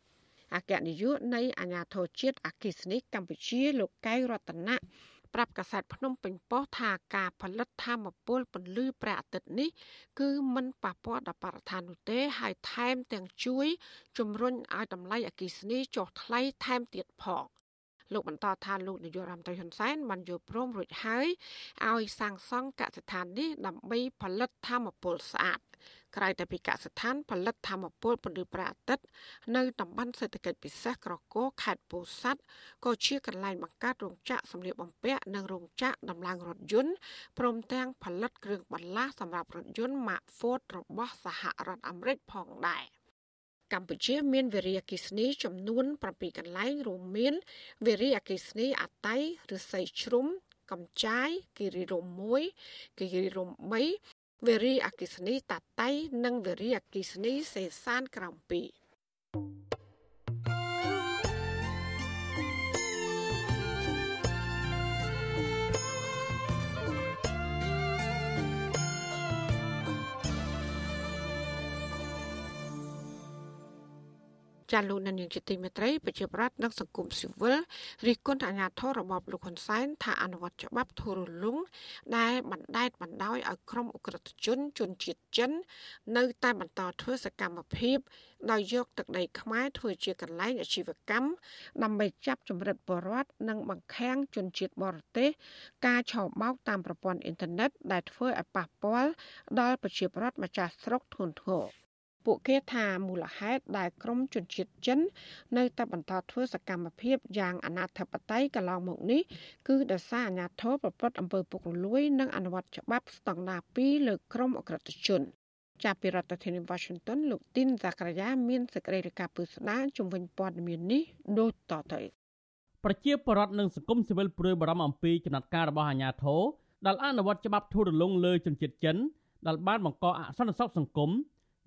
អគ្គនាយកនៃអាជ្ញាធរជាតិអគិសនីកម្ពុជាលោកកៅរតនៈ ប្រាប់កាសែតភ្នំពេញប៉ុស្តិ៍ថាការផលិតធម្មពលពន្លឺព្រះអាទិត្យនេះ គឺមិនប៉ះពាល់ដល់បរិស្ថាននោះទេហើយថែមទាំងជួយជំរុញឲ្យតម្លៃអគ្គិសនីចុះថ្លៃថែមទៀតផងលោកបន្តថាលោកនាយករដ្ឋមន្ត្រីហ៊ុនសែនបានយល់ព្រមរួចហើយឲ្យសាងសង់កសិដ្ឋាននេះដើម្បីផលិតធម្មពលស្អាត ក្រៅតែពីកសិដ្ឋានផលិតធម្មពលពន្លឺព្រះអាទិត្យនៅតំបន់សេដ្ឋកិច្ចពិសេសក្រគរខេត្តពោធិ៍សាត់ក៏ជាកន្លែងបង្កើតរោងចក្រសម្លៀកបំពាក់និងរោងចក្រដំឡើងរថយន្តព្រមទាំងផលិតគ្រឿងបន្លាស់សម្រាប់រថយន្ត Mark Ford របស់សហរដ្ឋអាមេរិកផងដែរកម្ពុជាមានវិរិយអគិសនីចំនួន7កន្លែងរួមមានវិរិយអគិសនីអតៃឬស័យជ្រុំកំចាយគិរីរំ1គិរីរំ3 វេរីអគិសនីតាតៃនិងវេរីអគិសនីសេសានក្រំ2 ចាលោកនាយកជាទីមេត្រីប្រជាប្រដ្ឋនិងសង្គមស៊ីវិលរិះគន់អាញាធររបបលោកហ៊ុនសែនថាអនុវត្តច្បាប់ធូររលុងដែលបណ្តែតបណ្ដោយឲ្យក្រុមអ ுக ្រិតជនជនជាតិចិន នៅតែបន្តធ្វើសកម្មភាពដោយយកទឹកដីខ្មែរធ្វើជាកន្លែងអាជីវកម្មដើម្បីចាប់ចម្រិតបរដ្ឋនិងបង្ខាំងជនជាតិបរទេស ការឆោបបោកតាមប្រព័ន្ធអ៊ីនធឺណិតដែលធ្វើឲ្យប៉ះពាល់ដល់ប្រជាពលរដ្ឋម្ចាស់ស្រុកធ្ងន់ធ្ងរ ពួកគេថាមូលហេតុដែលក្រមជនជាតិចិន នៅតែបន្តធ្វើសកម្មភាពយ៉ាងអនាធបត័យកន្លងមកនេះគឺដោយសារអាញាធរប្រព្រឹត្តអំពើពុករលួយ និងអនុវត្តច្បាប់ស្តង់ដារ2លើក្រមអក្រិតជនចាប់ពីរដ្ឋធានី Washington លោកទីនសាក្រយ៉ាមានសេចក្តីរាយការណ៍ពឹស្ដារជំវិញព័ត៌មាននេះដូចតទៅប្រជាពលរដ្ឋនិងសង្គមស៊ីវិលព្រួយបារម្ភអំពីចំណាត់ការរបស់អាជ្ញាធរដែលអនុវត្តច្បាប់ធូររលុងលើជនជាតិចិនដែលបានបង្កអសន្តិសុខសង្គម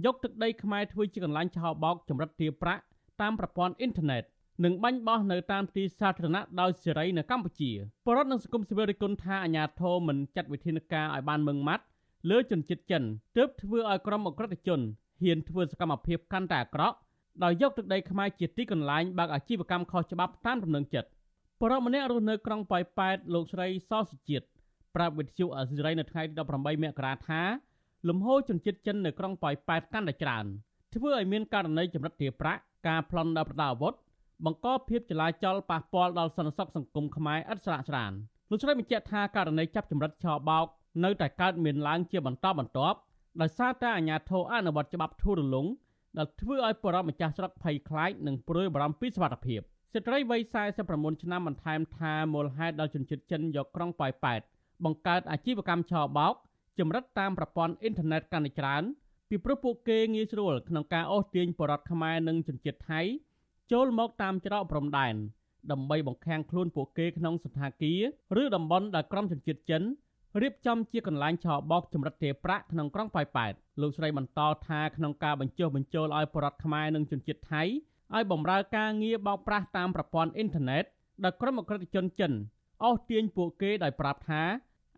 យកទឹកដីខ្មែរធ្វើជាកន្លែងឆោបោកចម្រិតទារប្រាក់តាមប្រព័ន្ធអ៊ីនធឺណិតនិងបាញ់បោះនៅតាមទីសាធារណៈដោយសេរីនៅកម្ពុជាបរដ្ឋនិងសង្គមស៊ីវិលរិះគន់ថាអាញាធមមិនចាត់វិធានការឲ្យបានម៉ឺងម៉ាត់លើជនជាតិចិនទើបធ្វើឲ្យក្រុមអក្រិតជនហ៊ានធ្វើសកម្មភាពកាន់តែអាក្រក់ដោយយកទឹកដីខ្មែរជាទីកន្លែងបើកអាជីវកម្មខុសច្បាប់តាមដំណឹងចិត្តបរិម្នាក់រស់នៅក្រុងប៉ោយប៉ែតលោកស្រីសសុជាតិប្រាប់វិទ្យុអសិរ័យនៅថ្ងៃទី18មករាថា លំហូរជនជាតិចិននៅក្រុងប៉ោយប៉ែតកាន់តែច្រើនធ្វើឲ្យមានករណីចម្រិតទារប្រាក់ការប្លន់ដល់ប្រដាប់អាវុធបង្កភាពចលាចលប៉ះពាល់ដល់សន្តិសុខសង្គមខ្មែរឥតស្រាកស្រានលោកស្រីបញ្ជាក់ថាករណីចាប់ចម្រិតឆោបោកនៅតែកើតមានឡើងជាបន្តបន្ទាប់ដោយសារតែអាជ្ញាធរអនុវត្តច្បាប់ធូររលុងដែលធ្វើឲ្យបរិបម្ចាស់ស្រុកភ័យខ្លាចនិងព្រួយបារម្ភពីសុវត្ថិភាពស្ត្រីវ័យ49ឆ្នាំបន្ថែមថាមូលហេតុដល់ជនជាតិចិនយកក្រុងប៉ោយប៉ែតបង្កើតអាជីវកម្មឆោបោក ចម្រិតតាមប្រព័ន្ធអ៊ីនធឺណិតកាន់តែច្រើនពីព្រោះពួកគេងាយស្រួលក្នុងការអូសទាញបរតខ្មែរនិងជនជាតិថៃចូលមកតាមច្រកព្រំដែនដើម្បីបង្ខាំងខ្លួនពួកគេក្នុងសន្តាគារឬតំបន់ដែលក្រុមជនជាតិចិនរៀបចំជាកន្លែងឆោបោកចម្រិតទេប្រាក់ក្នុងក្រុងប៉ោយប៉ែតលោកស្រីបន្តថាក្នុងការបញ្ចុះបញ្ចូលឲ្យបរតខ្មែរនិងជនជាតិថៃឲ្យបម្រើការងារបោកប្រាស់តាមប្រព័ន្ធអ៊ីនធឺណិតដែលក្រុមអក្រិតជនចិនអូសទាញពួកគេដោយប្រាប់ថា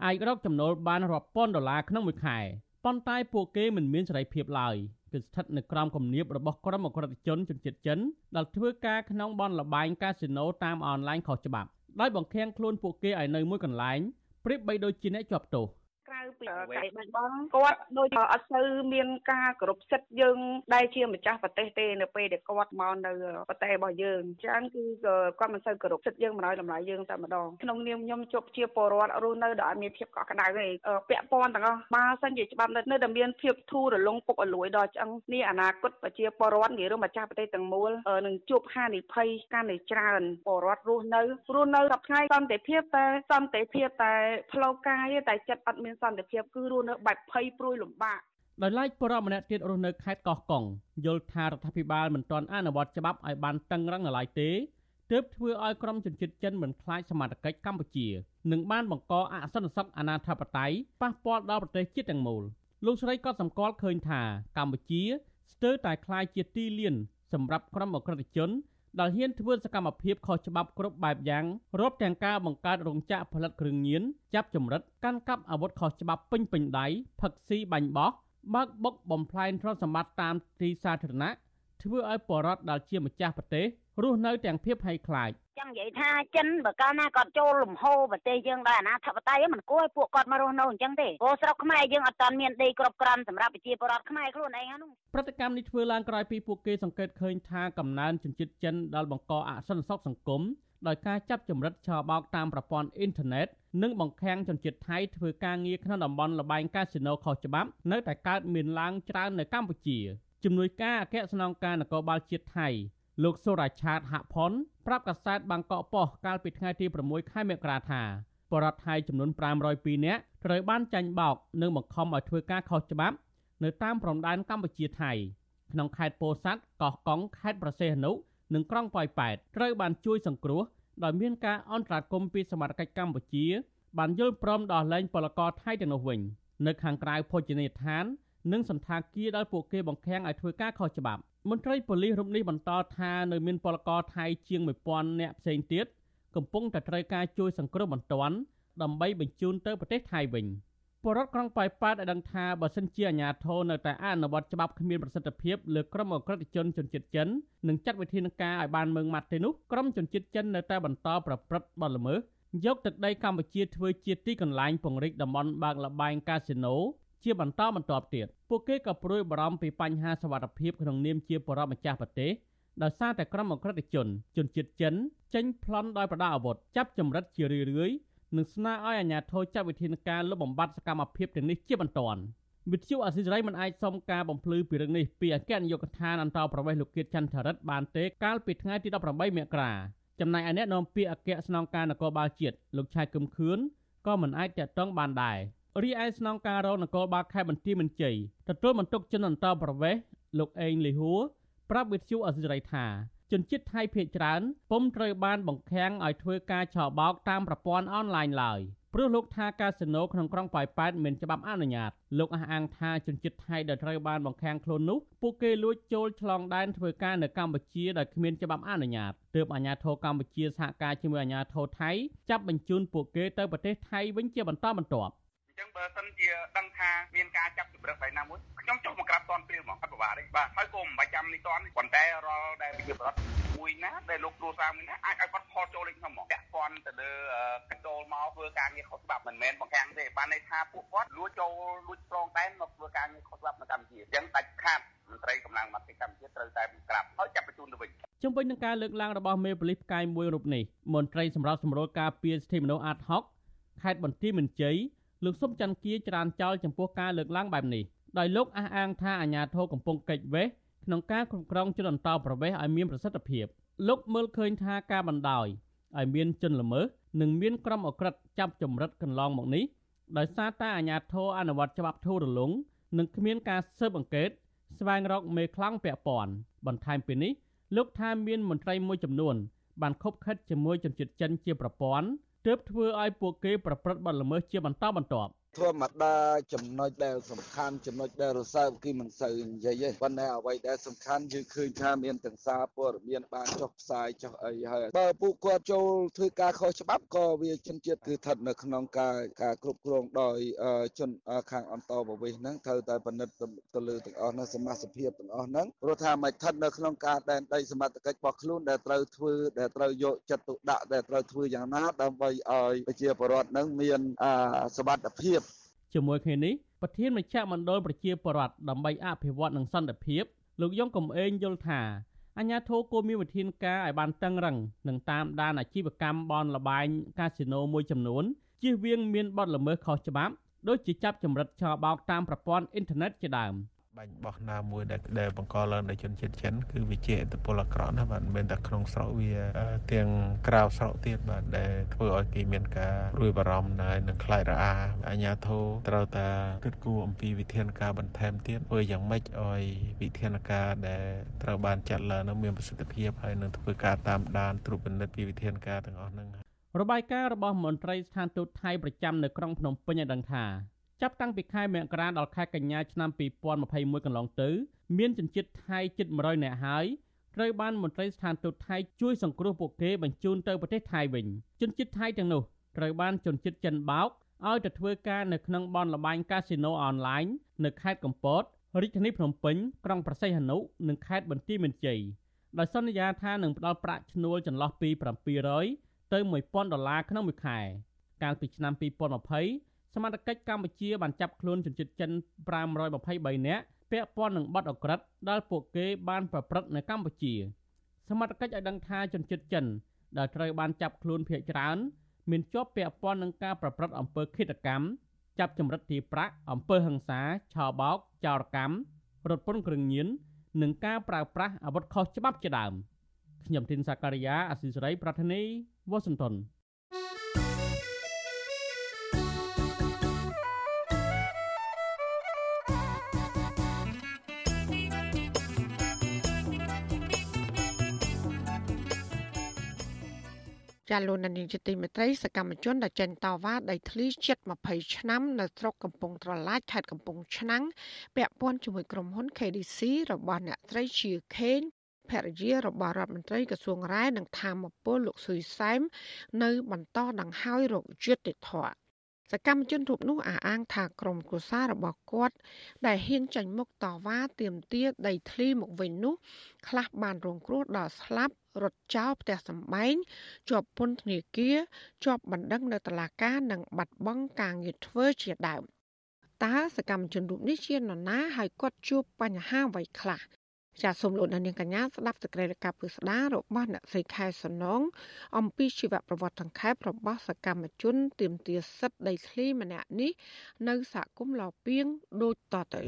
អាចរកចំណូលបានរាប់ពាន់ដុល្លារក្នុងមួយខែប៉ុន្តែពួកគេមិនមានសេរីភាពឡើយគឺស្ថិតនៅក្រោមគំនាបរបស់ក្រុមអក្រិតជនជនជាតិចិនដែលធ្វើការក្នុងបនលបែងកាស៊ីណូតាមអនឡាញខុសច្បាប់ដោយបង្ខាំងខ្លួនពួកគេឲ្យនៅមួយកន្លែងប្រៀបបីដូចជាអ្នកជាប់ទោស ក្រៅពីការបាញ់បង់គាត់ដូចអត់សូវមានការគោរពសិទ្ធិយើងដែលជាម្ចាស់ប្រទេសទេនៅពេលដែលគាត់មកនៅប្រទេសរបស់យើងអញ្ចឹងគឺគាត់មិនសូវគោរពសិទ្ធិយើងមិនឲ្យតម្លៃយើងតែម្ដងក្នុងនាមខ្ញុំជប់ជាពលរដ្ឋរស់នៅដែលអត់មានភាពកក់ក្ដៅទេពាក់ព័ន្ធទាំងអស់បើសិនជាច្បាប់នៅតែមានភាពធូររលុងពុករលួយដល់ឆ្អឹងនេះអនាគតប្រជាពលរដ្ឋនិយាយរួមម្ចាស់ប្រទេសទាំងមូលនឹងជួបហានិភ័យកាន់តែច្រើនពលរដ្ឋរស់នៅរស់នៅរាប់ថ្ងៃសន្តិភាពតែសន្តិភាពតែផ្លូវកាយតែចិត្តអត់មានសន្តិភាពគឺរស់នៅបែបភ័យព្រួយលំបាកដោយឡែកបរិបម្នាក់ទៀតរស់នៅខេត្តកោះកុងយល់ថារដ្ឋាភិបាលមិនទាន់អនុវត្តច្បាប់ឲ្យបានតឹងរឹងនៅឡើយទេទើបធ្វើឲ្យក្រុមជនជាតិចិនមិនខ្លាចសមត្ថកិច្ចកម្ពុជានិងបានបង្កអសន្តិសុខអនាធបត័យប៉ះពាល់ដល់ប្រទេសជាតិទាំងមូលលោកស្រីក៏សម្គាល់ឃើញថាកម្ពុជាស្ទើរតែខ្លាចជាទីលានសម្រាប់ក្រុមអក្រិតជន ដែលហ៊ានធ្វើសកម្មភាពខុសច្បាប់គ្រប់បែបយ៉ាងរាប់ទាំងការបង្កើតរោងចក្រផលិតគ្រឿងញៀនចាប់ចម្រិតកាន់កាប់អាវុធខុសច្បាប់ពេញពេញដៃផឹកស៊ីបាញ់បោះបើកបុកបំផ្លាញទ្រព្យសម្បត្តិតាមទីសាធារណៈ ធ្វើឲ្យបរដ្ឋដែលជាម្ចាស់ប្រទេសរស់នៅទាំងភាពភ័យខ្លាចចង់និយាយថាចិនបើកាលណាគាត់ចូលលំហូរប្រទេសយើងដោយអាណាធិបតេយ្យមិនគួរឲ្យពួកគាត់មករស់នៅអញ្ចឹងទេព្រោះស្រុកខ្មែរយើងអត់ទាន់មានដីគ្រប់គ្រាន់សម្រាប់ប្រជាពលរដ្ឋខ្មែរខ្លួនឯងហ្នឹងប្រតិកម្មនេះធ្វើឡើងក្រោយពីពួកគេសង្កេតឃើញថាកំណើនជនជាតិចិនដែលបង្កអសន្តិសុខសង្គមដោយការចាប់ចម្រិតឆោបោកតាមប្រព័ន្ធអ៊ីនធឺណិតនិងបង្ខាំងជនជាតិថៃធ្វើការងារក្នុងតំបន់លបែងកាស៊ីណូខុសច្បាប់នៅតែកើតមានឡើងច្រើននៅកម្ពុជា ជំនួយការអគ្គស្នងការនគរបាលជាតិថៃលោកសូរ៉ាឆាតហផុនប្រាប់កាសែតបាងកកប៉ុស្តិ៍កាលពីថ្ងៃទី6ខែមករាថាបរដ្ឋថៃចំនួន502នាក់ត្រូវបានចាញ់បោកនិងបង្ខំឲ្យធ្វើការខុសច្បាប់ នៅតាមព្រំដែនកម្ពុជាថៃក្នុងខេត្តពោធិ៍សាត់កោះកុងខេត្តប្រសេះអនុនិងក្រុងប៉ោយប៉ែតត្រូវបានជួយសង្គ្រោះដោយមានការអន្តរាគមន៍ពីសមាជិកកម្ពុជា បានយល់ព្រមដោះលែងពលករថៃទាំងនោះវិញ នៅខាងក្រៅភោជនីយដ្ឋាន និងសន្តាគារដែលពួកគេបង្ខាំងឲ្យធ្វើការខុសច្បាប់មន្ត្រីប៉ូលីសរូបនេះបន្តថានៅមានពលករថៃជាង1000នាក់ផ្សេងទៀតកំពុងតែត្រូវការជួយសង្គ្រោះបន្ទាន់ដើម្បីបញ្ជូនទៅប្រទេសថៃវិញបរដ្ឋក្រុងប៉ោយប៉ែតឲ្យដឹងថាបើសិនជាអាជ្ញាធរនៅតែអនុវត្តច្បាប់គ្មានប្រសិទ្ធភាពលើក្រុមអក្រិតជនជនជាតិចិននិងចាត់វិធានការឲ្យបានម៉ឺងម៉ាត់ទេនោះក្រុមជនជាតិចិននៅតែបន្តប្រព្រឹត្តបទល្មើសយកទឹកដីកម្ពុជាធ្វើជាទីកន្លែងពង្រីកតំបន់បើកលបែងកាស៊ីណូ ជាបន្តបន្ទាប់ទៀតពួកគេក៏ព្រួយបារម្ភពីបញ្ហាសវត្ថិភាពក្នុងនាមជាបរិបម្ចាស់ប្រទេសដោយសារតែក្រុមអក្រិតជនជនជាតិចិនចេញប្លន់ដោយប្រដាប់អាវុធចាប់ចម្រិតជារឿយៗនិងស្នើឲ្យអាជ្ញាធរចាត់វិធានការលុបបំបាត់សកម្មភាពទាំងនេះជាបន្ទាន់វិទ្យុអសិរ័យមិនអាចសុំការបំភ្លឺពីរឿងនេះពីអគ្គនាយកដ្ឋានអន្តរប្រវេសន៍លោកគៀតចន្ទរិទ្ធបានទេកាលពីថ្ងៃទី18មករាចំណែកឯអ្នកនាំពាក្យអគ្គស្នងការនគរបាលជាតិលោកឆៃគឹមខឿនក៏មិនអាចតាក់ទងបានដែរ រីឯស្នងការរងនគរបាលខេត្តបន្ទាយមានជ័យទទួលបន្ទុកជនអន្តរប្រវេសន៍លោកអេងលីហួរប្រាប់វិទ្យុអសិរ័យថាជនជាតិថៃភៀសច្រើនពុំត្រូវបានបង្ខាំងឲ្យធ្វើការឆបោកតាមប្រព័ន្ធអនឡាញឡើយព្រោះលោកថាកាស៊ីណូក្នុងក្រុងប៉ោយប៉ែតមានច្បាប់អនុញ្ញាតលោកអះអាងថាជនជាតិថៃដែលត្រូវបានបង្ខាំងខ្លួននោះពួកគេលួចចូលឆ្លងដែនធ្វើការនៅកម្ពុជាដោយគ្មានច្បាប់អនុញ្ញាតទើបអាជ្ញាធរកម្ពុជាសហការជាមួយអាជ្ញាធរថៃចាប់បញ្ជូនពួកគេទៅប្រទេសថៃវិញជាបន្តបន្ទាប់ ចឹងបើសិនជាដឹងថាមានការចាប់ជំរឹកហើយណាមួយខ្ញុំចុះមកក្រាបតនព្រាវហ្មងអត់ពិបាកទេបាទហើយក៏មិនបាច់ចាំនេះតនប៉ុន្តែរាល់ដែលវិជាប្រដ្ឋមួយណាដែលលោកគ្រូសាមួយណាអាចឲ្យគាត់ខលចូលលេខខ្ញុំហ្មងពាក់ព័ន្ធទៅលើកចូលមកធ្វើការងារខុសច្បាប់មិនមែនបង្ខាំងទេបានន័យថាពួកគាត់លួចចូលលួចប្រងដែនមកធ្វើការងារខុសច្បាប់នៅកម្ពុជាចឹងដាច់ខាតមន្ត្រីកម្លាំងមតិកម្ពុជាត្រូវតែបង្ក្រាបហើយចាប់បញ្ជូនទៅវិញជំវិញនឹងការលើកឡើងរបស់មេប៉ូលីសផ្កាយមួយរូបនេះមន្ត្រីសម្រាប់សម្រួលការពារសិទ្ធិមនុស្សអាត់ហុកខេត្តបន្ទាយមានជ័យ លោកសុំច័ន្ទគៀច្រានចោលចំពោះការលើកឡើងបែបនេះដោយលោកអះអាងថាអាញាធរកំពុងកិច្ចវេះក្នុងការគ្រប់គ្រងជនអន្តោប្រវេសន៍ឲ្យមានប្រសិទ្ធភាពលោកមើលឃើញថាការបណ្ដោយឲ្យមានជនល្មើសនិងមានក្រុមអក្រិតចាប់ចម្រិតកន្លងមកនេះដោយសារតែអាញាធរអនុវត្តច្បាប់ធូររលុងនិងគ្មានការស៊ើបអង្កេតស្វែងរកមេខ្លាំងពាក់ព័ន្ធបន្ថែមពីនេះលោកថាមានមន្ត្រីមួយចំនួនបានខົບខិតជាមួយជនជាតិចិនជាប្រព័ន្ធ ទើបធ្វើឲ្យពួកគេប្រព្រឹត្តបទល្មើសជាបន្តបន្ទាប់ ធម្មតាចំណុចដែលសំខាន់ចំណុចដែលរសើបគឺមិនសូវនិយាយទេប៉ុន្តែអ្វីដែលសំខាន់យើងឃើញថាមានទាំងសារព័ត៌មានបានចុះផ្សាយចុះអីហើយបើពួកគាត់ចូលធ្វើការខុសច្បាប់ក៏វាជនជាតិគឺស្ថិតនៅក្នុងការការគ្រប់គ្រងដោយជនខាងអន្តរប្រវេសន៍ហ្នឹងត្រូវតែពិនិត្យទៅលើទាំងអស់ហ្នឹងសមាជិកភាពទាំងអស់ហ្នឹងព្រោះថាមិនស្ថិតនៅក្នុងការដែនដីសមត្ថកិច្ចរបស់ខ្លួនដែលត្រូវធ្វើដែលត្រូវយកចិត្តទុកដាក់ដែលត្រូវធ្វើយ៉ាងណាដើម្បីឲ្យប្រជាពលរដ្ឋហ្នឹងមានសុវត្ថិភាព ជាមួយគ្នានេះប្រធានមជ្ឈមណ្ឌលប្រជាពលរដ្ឋដើម្បីអភិវឌ្ឍនិងសន្តិភាពលោកយ៉ុងកំឯងយល់ថាអញ្ញាធិគោមានវិធានការឲ្យបានតឹងរឹងនិងតាមដានអាជីវកម្មបនលបែងកាស៊ីណូមួយចំនួនជៀសវាងមានបទល្មើសខុសច្បាប់ដូចជាចាប់ចម្រិតឆបោកតាមប្រព័ន្ធអ៊ីនធឺណិតជាដើម។ បាញ់បោះណាមួយដែលដែលបង្កឡើងដោយជនជាតិចិនគឺវាជាឥទ្ធិពលអាក្រក់ណាស់បាទមិនមែនតែក្នុងស្រុកវាទាំងក្រៅស្រុកទៀតបាទដែលធ្វើឲ្យគេមានការរួយបារម្ភដែរនឹងខ្លាចរអាអាញាធរត្រូវតែគិតគូរអំពីវិធានការបន្ថែមទៀតធ្វើយ៉ាងម៉េចឲ្យវិធានការដែលត្រូវបានចាត់ឡើងនោះមានប្រសិទ្ធភាពហើយនឹងធ្វើការតាមដានត្រួតពិនិត្យពីវិធានការទាំងអស់ហ្នឹងរបាយការណ៍របស់មន្ត្រីស្ថានទូតថៃប្រចាំនៅក្រុងភ្នំពេញឲ្យដឹងថា ចាប់តាំងពីខែមករាដល់ខែកញ្ញាឆ្នាំ2021កន្លងទៅ មានជនជាតិថៃជិត100នាក់ហើយត្រូវបានមន្ត្រីស្ថានទូតថៃជួយសង្គ្រោះពួកគេបញ្ជូនទៅប្រទេសថៃវិញជនជាតិថៃទាំងនោះត្រូវបានជនជាតិចិនបោកឲ្យទៅធ្វើការនៅក្នុងបនលបែងកាស៊ីណូអនឡាញនៅខេត្តកំពតរាជធានីភ្នំពេញក្រុងប្រសិទ្ធហនុនិងខេត្តបន្ទាយមានជ័យដោយសន្យាថានឹងផ្ដល់ប្រាក់ឈ្នួលចន្លោះពី700ទៅ1000ដុល្លារក្នុងមួយខែកាលពីឆ្នាំ2020 សមាជិកកម្ពុជាបានចាប់ខ្លួនជនជាតិចិន523នាក់ពាក់ព័ន្ធនឹងបទអក្រិតដែលពួកគេបានប្រព្រឹត្តនៅកម្ពុជា សមត្ថកិច្ចឲ្យដឹងថាជនជាតិចិនដែលត្រូវបានចាប់ខ្លួនភ ieck ច្រើនមានជាប់ពាក់ព័ន្ធនឹងការប្រព្រឹត្តអំពើឃាតកម្មចាប់ចម្រិតទារប្រាក់អំពើហិង្សាឆោបោកចោរកម្មរត់ពន្ធគ្រឿងញៀននិងការប្រើប្រាស់អាវុធខុសច្បាប់ជាដើមខ្ញុំធីនសាការីយ៉ាអស៊ីសេរីប្រធានីវ៉ាស៊ីនតោន ចាលោកនានីជាទីមេត្រីសកម្មជនដែលចេញតវ៉ាដីធ្លីជិត20ឆ្នាំនៅស្រុកកំពង់ត្រឡាចខេត្តកំពង់ឆ្នាំងពាក់ព័ន្ធជាមួយក្រុមហ៊ុន KDC របស់អ្នកត្រីជាខេងភរិយារបស់រដ្ឋមន្ត្រីក្រសួងរ៉ែនិងធម្មពលលោកស៊ុយសែមនៅបន្តដង្ហើយរោគយុត្តិធម៌ សកម្មជនរូបនោះអះអាងថាក្រុមគ្រួសាររបស់គាត់ ដែលហ៊ានចាញ់មុខតវ៉ាទាមទារដីធ្លីមកវិញនោះខ្លះបានរងគ្រោះដល់ស្លាប់រត់ចោលផ្ទះសម្បែងជាប់ពន្ធនាគារជាប់បណ្ដឹងនៅតុលាការនិងបាត់បង់ការងារធ្វើជាដើមតើសកម្មជនរូបនេះជានរណាហើយគាត់ជួបបញ្ហាអ្វីខ្លះ ចាសសូមលោកនាងកញ្ញាស្ដាប់សេចក្តីរាយការណ៍ពិស្ដាររបស់អ្នកស្រីខែសំណងអំពីជីវប្រវត្តិសង្ខេបរបស់សកម្មជនទាមទារសិទ្ធិដីធ្លីម្នាក់នេះនៅសហគមន៍ឡោពីងដូចតទៅ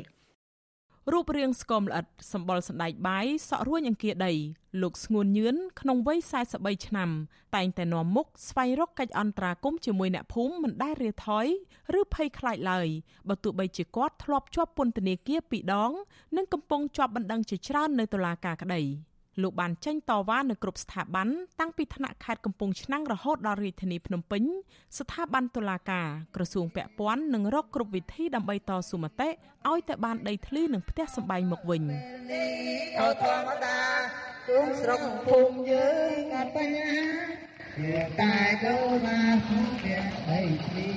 រូបរាងស្គមល្អិតសម្បុរសណ្ដែកបាយសក់រួញអង្គាដីលោកស្ងួនញឿនក្នុងវ័យ43ឆ្នាំ តែងតែនាំមុខស្វែងរកកិច្ចអន្តរាគមន៍ជាមួយអ្នកភូមិមិនដែលរាថយឬភ័យខ្លាចឡើយបើទោះបីជាគាត់ធ្លាប់ជាប់ពន្ធនាគារពីរដង និងកំពុងជាប់បណ្ដឹងជាច្រើននៅតុលាការក្តី។ លោកបានចេញតវ៉ានៅគ្រប់ស្ថាប័នតាំងពីថ្នាក់ខេត្តកំពង់ឆ្នាំងរហូតដល់រាជធានីភ្នំពេញស្ថាប័នតុលាការក្រសួងពាក់ព័ន្ធនឹងរកគ្រប់វិធីដើម្បីតស៊ូមតិឲ្យតែបានដីធ្លីនិងផ្ទះសម្បែងមកវិញធម្មតាជុំស្រុកភូមិយើងកាត់បញ្ហាជាតែចូលមកផ្ទះដីធ្លី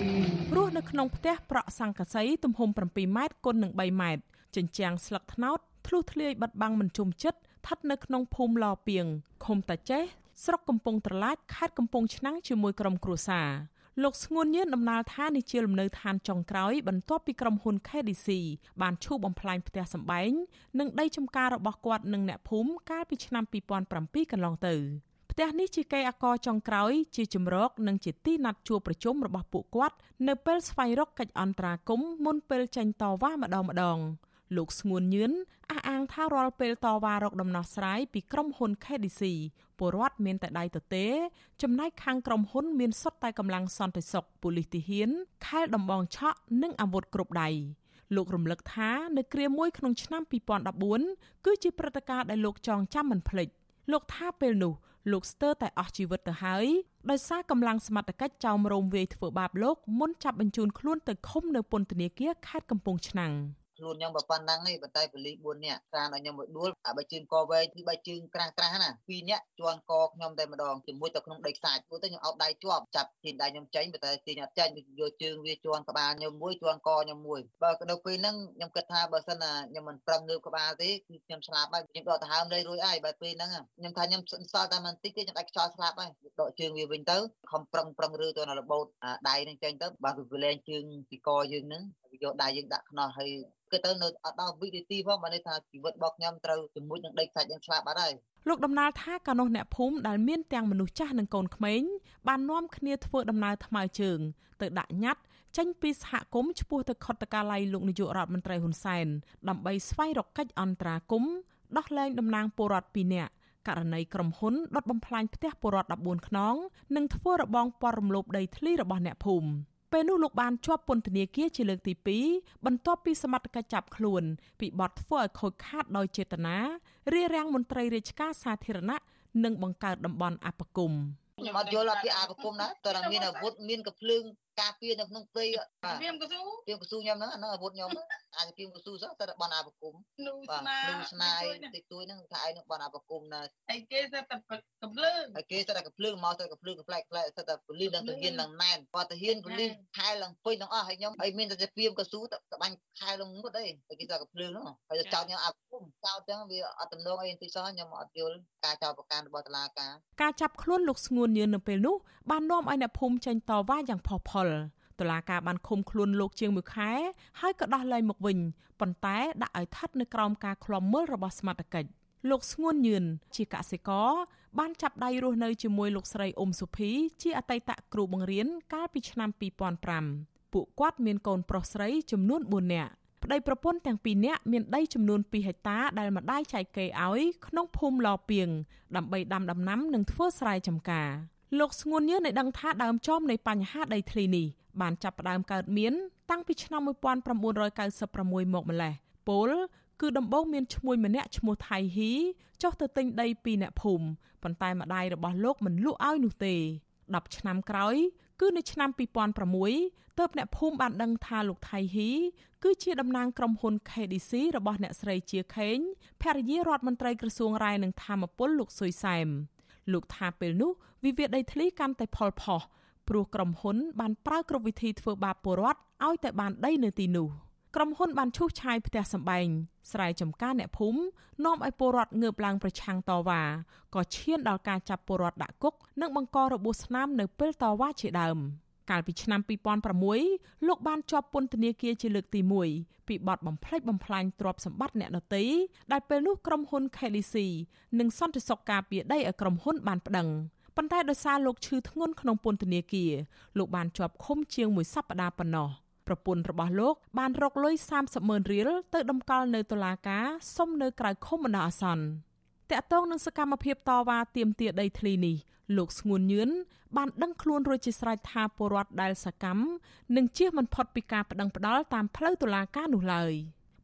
រស់នៅក្នុងផ្ទះប្រក់សង្កសីទំហំ7ម៉ែត្រគុណនឹង3ម៉ែត្រជញ្ជាំងស្លឹកត្នោតធ្លុះធ្លាយបាត់បង់មិនជុំចិត្ត ស្ថិតនៅក្នុងភូមិឡពីងឃុំតាចេះស្រុកកំពង់ត្រឡាចខេត្តកំពង់ឆ្នាំងជាមួយក្រុមគ្រួសារលោកស្ងួនញឿនដំណើរថានេះជាលំនៅឋានចុងក្រោយបន្ទាប់ពីក្រុមហ៊ុន KDC បានឈូសបំផ្លាញផ្ទះសម្បែងនិងដីចំការរបស់គាត់និងអ្នកភូមិកាលពីឆ្នាំ2007កន្លងទៅផ្ទះនេះជាកេរអាករចុងក្រោយជាជំរកនិងជាទីណាត់ជួបប្រជុំរបស់ពួកគាត់នៅពេលស្វែងរកកិច្ចអន្តរាគមន៍មុនពេលចេញតវ៉ាម្ដងម្ដង លោកស្ងួនញឿនអះអាងថារាល់ពេលតវ៉ារកដំណោះស្រាយពីក្រុមហ៊ុន KDC ពលរដ្ឋមានតែដៃទទេ ចំណែកខាងក្រុមហ៊ុនមានសុទ្ធតែកម្លាំងសន្តិសុខប៉ូលីសទាហានខែលដំបងឆក់និងអាវុធគ្រប់ដៃលោករំលឹកថានៅគ្រាមួយក្នុងឆ្នាំ2014គឺជាព្រឹត្តិការណ៍ដែលលោកចងចាំមិនភ្លេចលោកថាពេលនោះលោកស្ទើរតែអស់ជីវិតទៅហើយដោយសារកម្លាំងសមត្ថកិច្ចចោមរោមវាយធ្វើបាបលោកមុនចាប់បញ្ជូនខ្លួនទៅឃុំនៅពន្ធនាគារខេត្តកំពង់ឆ្នាំង។ ខ្លួនខ្ញុំបើប៉ុណ្ណឹងទេប៉ុន្តែប៉ូលីស4នាក់តាមឲ្យខ្ញុំមកដួលអាបើជើងកវែងគឺបើជើងក្រាស់ក្រាស់ណាពីរនាក់ជន់កខ្ញុំតែម្ដងជាមួយទៅក្នុងដីខ្សាច់ព្រោះតែខ្ញុំអោបដៃជាប់ចាប់ទាញដៃខ្ញុំចេញប៉ុន្តែទាញអត់ចេញយកជើងវាជន់ក្បាលខ្ញុំមួយជន់កខ្ញុំមួយបើនៅពេលហ្នឹងខ្ញុំគិតថាបើសិនណាខ្ញុំមិនប្រឹងងើបក្បាលទេគឺខ្ញុំស្លាប់ហើយខ្ញុំដកដង្ហើមលេរួចហើយបើពេលហ្នឹងខ្ញុំថាខ្ញុំសល់តែបន្តិចទេខ្ញុំដាច់ខ្យល់ស្លាប់ហើយដកជើងវាវិញទៅខំប្រឹងប្រឹងរើទៅនៅរបូតដៃហ្នឹងចេញទៅបើវាលែងជើងពីកយើងហ្នឹង យកដៃយើងដាក់ខ្នោះហើយគឺទៅនៅអត់ដល់វិធីផងបានន័យថាជីវិតរបស់ខ្ញុំត្រូវជាមួយនឹងដីខ្សាច់យ៉ាងឆ្លាប់អត់ហើយលោកដំណាលថាកាលនោះអ្នកភូមិដែលមានទាំងមនុស្សចាស់និងកូនក្មេងបាននាំគ្នាធ្វើដំណើរថ្មើរជើង ទៅដាក់ញត្តិចេញពីសហគមន៍ឆ្ពោះទៅខុទ្ទកាល័យលោកនាយករដ្ឋមន្ត្រីហ៊ុនសែនដើម្បីស្វែងរកកិច្ចអន្តរាគមន៍ដោះលែងតំណាងពលរដ្ឋ2នាក់ករណីក្រុមហ៊ុនដុតបំផ្លាញផ្ទះពលរដ្ឋ14ខ្នង និងធ្វើរបងព័ទ្ធរំលោភដីធ្លីរបស់អ្នកភូមិ ពេលនោះលោកបានជាប់ពន្ធនាគារជាលើកទី2បន្ទាប់ពីសមត្ថកិច្ចចាប់ខ្លួនពីបទធ្វើឲ្យខូចខាតដោយចេតនារារាំងមន្ត្រីរាជការសាធារណៈនិងបង្កើតតំបន់អបគមខ្ញុំអត់យល់ពីអបគមណាតើតែមានអាវុធមានកភ្លើង ការពារនៅក្នុងព្រៃវាមកស៊ូវាមកស៊ូខ្ញុំហ្នឹងអាហ្នឹងអាវុធខ្ញុំអាចពីកស៊ូសោះតែបនអាបគុំលូស្នាលូស្នាយតិចតួយហ្នឹងថាឯងនឹងបនអាបគុំណាឯគេទៅតែកំភ្លើងហើយគេទៅតែកំភ្លើងមកទៅកំភ្លើងកំប្លែកប្លែកទៅតែពលីនឹងទៅហ៊ាននឹងណែនគាត់ទៅហ៊ានពលីខែឡើងពេញទាំងអស់ហើយខ្ញុំហើយមានតែតែពីមកស៊ូទៅបាញ់ខែឡើងមុតអីតែគេថាកំភ្លើងហ្នឹងហើយចោតខ្ញុំអាគុំចោតចឹងវាអត់ទំនងអីបន្តិចសោះខ្ញុំអត់យល់ការចោតប្រកាន់របស់តុលាការការចាប់ខ្លួនលោកស្ងួនញឿននៅពេលនោះបាននាំឲ្យអ្នកភូមិចេញតវ៉ាយ៉ាងផុសផុលតុលាការបានឃុំខ្លួនលោកជាងមួយខែហើយក៏ដោះលែងមកវិញប៉ុន្តែដាក់ឲ្យស្ថិតនៅក្រោមការឃ្លាំមើលរបស់សមត្ថកិច្ចលោកស្ងួនញឿនជាកសិករបានចាប់ដៃរស់នៅជាមួយលោកស្រីអ៊ុំសុភីជាអតីតគ្រូបង្រៀនកាលពីឆ្នាំ2005ពួកគាត់មានកូនប្រុសស្រីចំនួន4នាក់ប្តីប្រពន្ធទាំងពីរនាក់មានដីចំនួន2ហិកតាដែលម្ដាយចែកគេឲ្យក្នុងភូមិឡពីងដើម្បីដាំដំណាំនិងធ្វើស្រែចម្ការ លោកស្ងួនញឿនឲ្យដឹងថាដើមចំនៃបញ្ហាដីធ្លីនេះបានចាប់ផ្ដើមកើតមានតាំងពីឆ្នាំ1996មកម្លេះពលគឺដំបូងមានឈ្មោះម្នាក់ឈ្មោះថៃហ៊ីចុះទៅទិញដីពីអ្នកភូមិប៉ុន្តែម្ដាយរបស់លោកមិនលក់ឲ្យនោះទេ10ឆ្នាំក្រោយ គឺនៅឆ្នាំ2006ទើបអ្នកភូមិបានដឹងថាលោកថៃហ៊ីគឺជាតំណាងក្រុមហ៊ុន KDC របស់អ្នកស្រីជាខេងភរិយារដ្ឋមន្ត្រីក្រសួងរាយនឹងធម្មពលលោកសុយសែម លោកថាពេលនោះវិវាទដីធ្លីកាន់តែផលផុសព្រោះក្រុមហ៊ុនបានប្រើគ្រប់វិធីធ្វើបាបពលរដ្ឋឲ្យតែបានដីនៅទីនោះក្រុមហ៊ុនបានឈូសឆាយផ្ទះសម្បែងស្រែចម្ការអ្នកភូមិនាំឲ្យពលរដ្ឋងើបឡើងប្រឆាំងតវ៉ាក៏ឈានដល់ការចាប់ពលរដ្ឋដាក់គុកនិងបង្ករបួសស្នាមនៅពេលតវ៉ាជាដើម កាលពីឆ្នាំ2006លោកបានជាប់ពន្ធនាគារជាលើកទី1ពីបទបំផ្លិចបំផ្លាញទ្រព្យសម្បត្តិអ្នកដទៃដែលពេលនោះក្រុមហ៊ុន KLC និងសន្តិសុខការពារដីឲ្យក្រុមហ៊ុនបានប្តឹងប៉ុន្តែដោយសារលោកឈឺធ្ងន់ក្នុងពន្ធនាគារលោកបានជាប់ឃុំជាងមួយសប្តាហ៍ប៉ុណ្ណោះប្រពន្ធរបស់លោកបានរកលុយ30ម៉ឺនរៀលទៅដំកល់នៅតុលាការសុំនៅក្រៅឃុំបណ្ដោះអាសន្ន តកតងនឹងសកម្មភាពតវ៉ាទាមទារដីធ្លីនេះលោកស្ងួនញឿនបានដឹងខ្លួនរួចជាស្រេចថាពលរដ្ឋដែលសកម្មនឹងជៀសមិនផុតពីការប្តឹងផ្តល់តាមផ្លូវតុលាការនោះឡើយ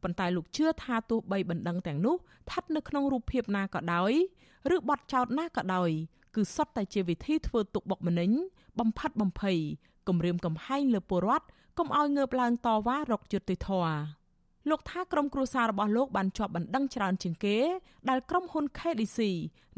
ប៉ុន្តែលោកជឿថាទោះបីបណ្ដឹងទាំងនោះស្ថិតនៅក្នុងរូបភាពណាក៏ដោយឬបទចោទណាក៏ដោយគឺសុទ្ធតែជាវិធីធ្វើទុកបុកម្នេញបំផិតបំភ័យគំរាមកំហែងលើពលរដ្ឋកុំឲ្យងើបឡើងតវ៉ារកយុត្តិធម៌ លោកថាក្រុមគ្រួសាររបស់លោកបានជាប់បណ្ដឹងច្រើនជាងគេដែលក្រុមហ៊ុន KDC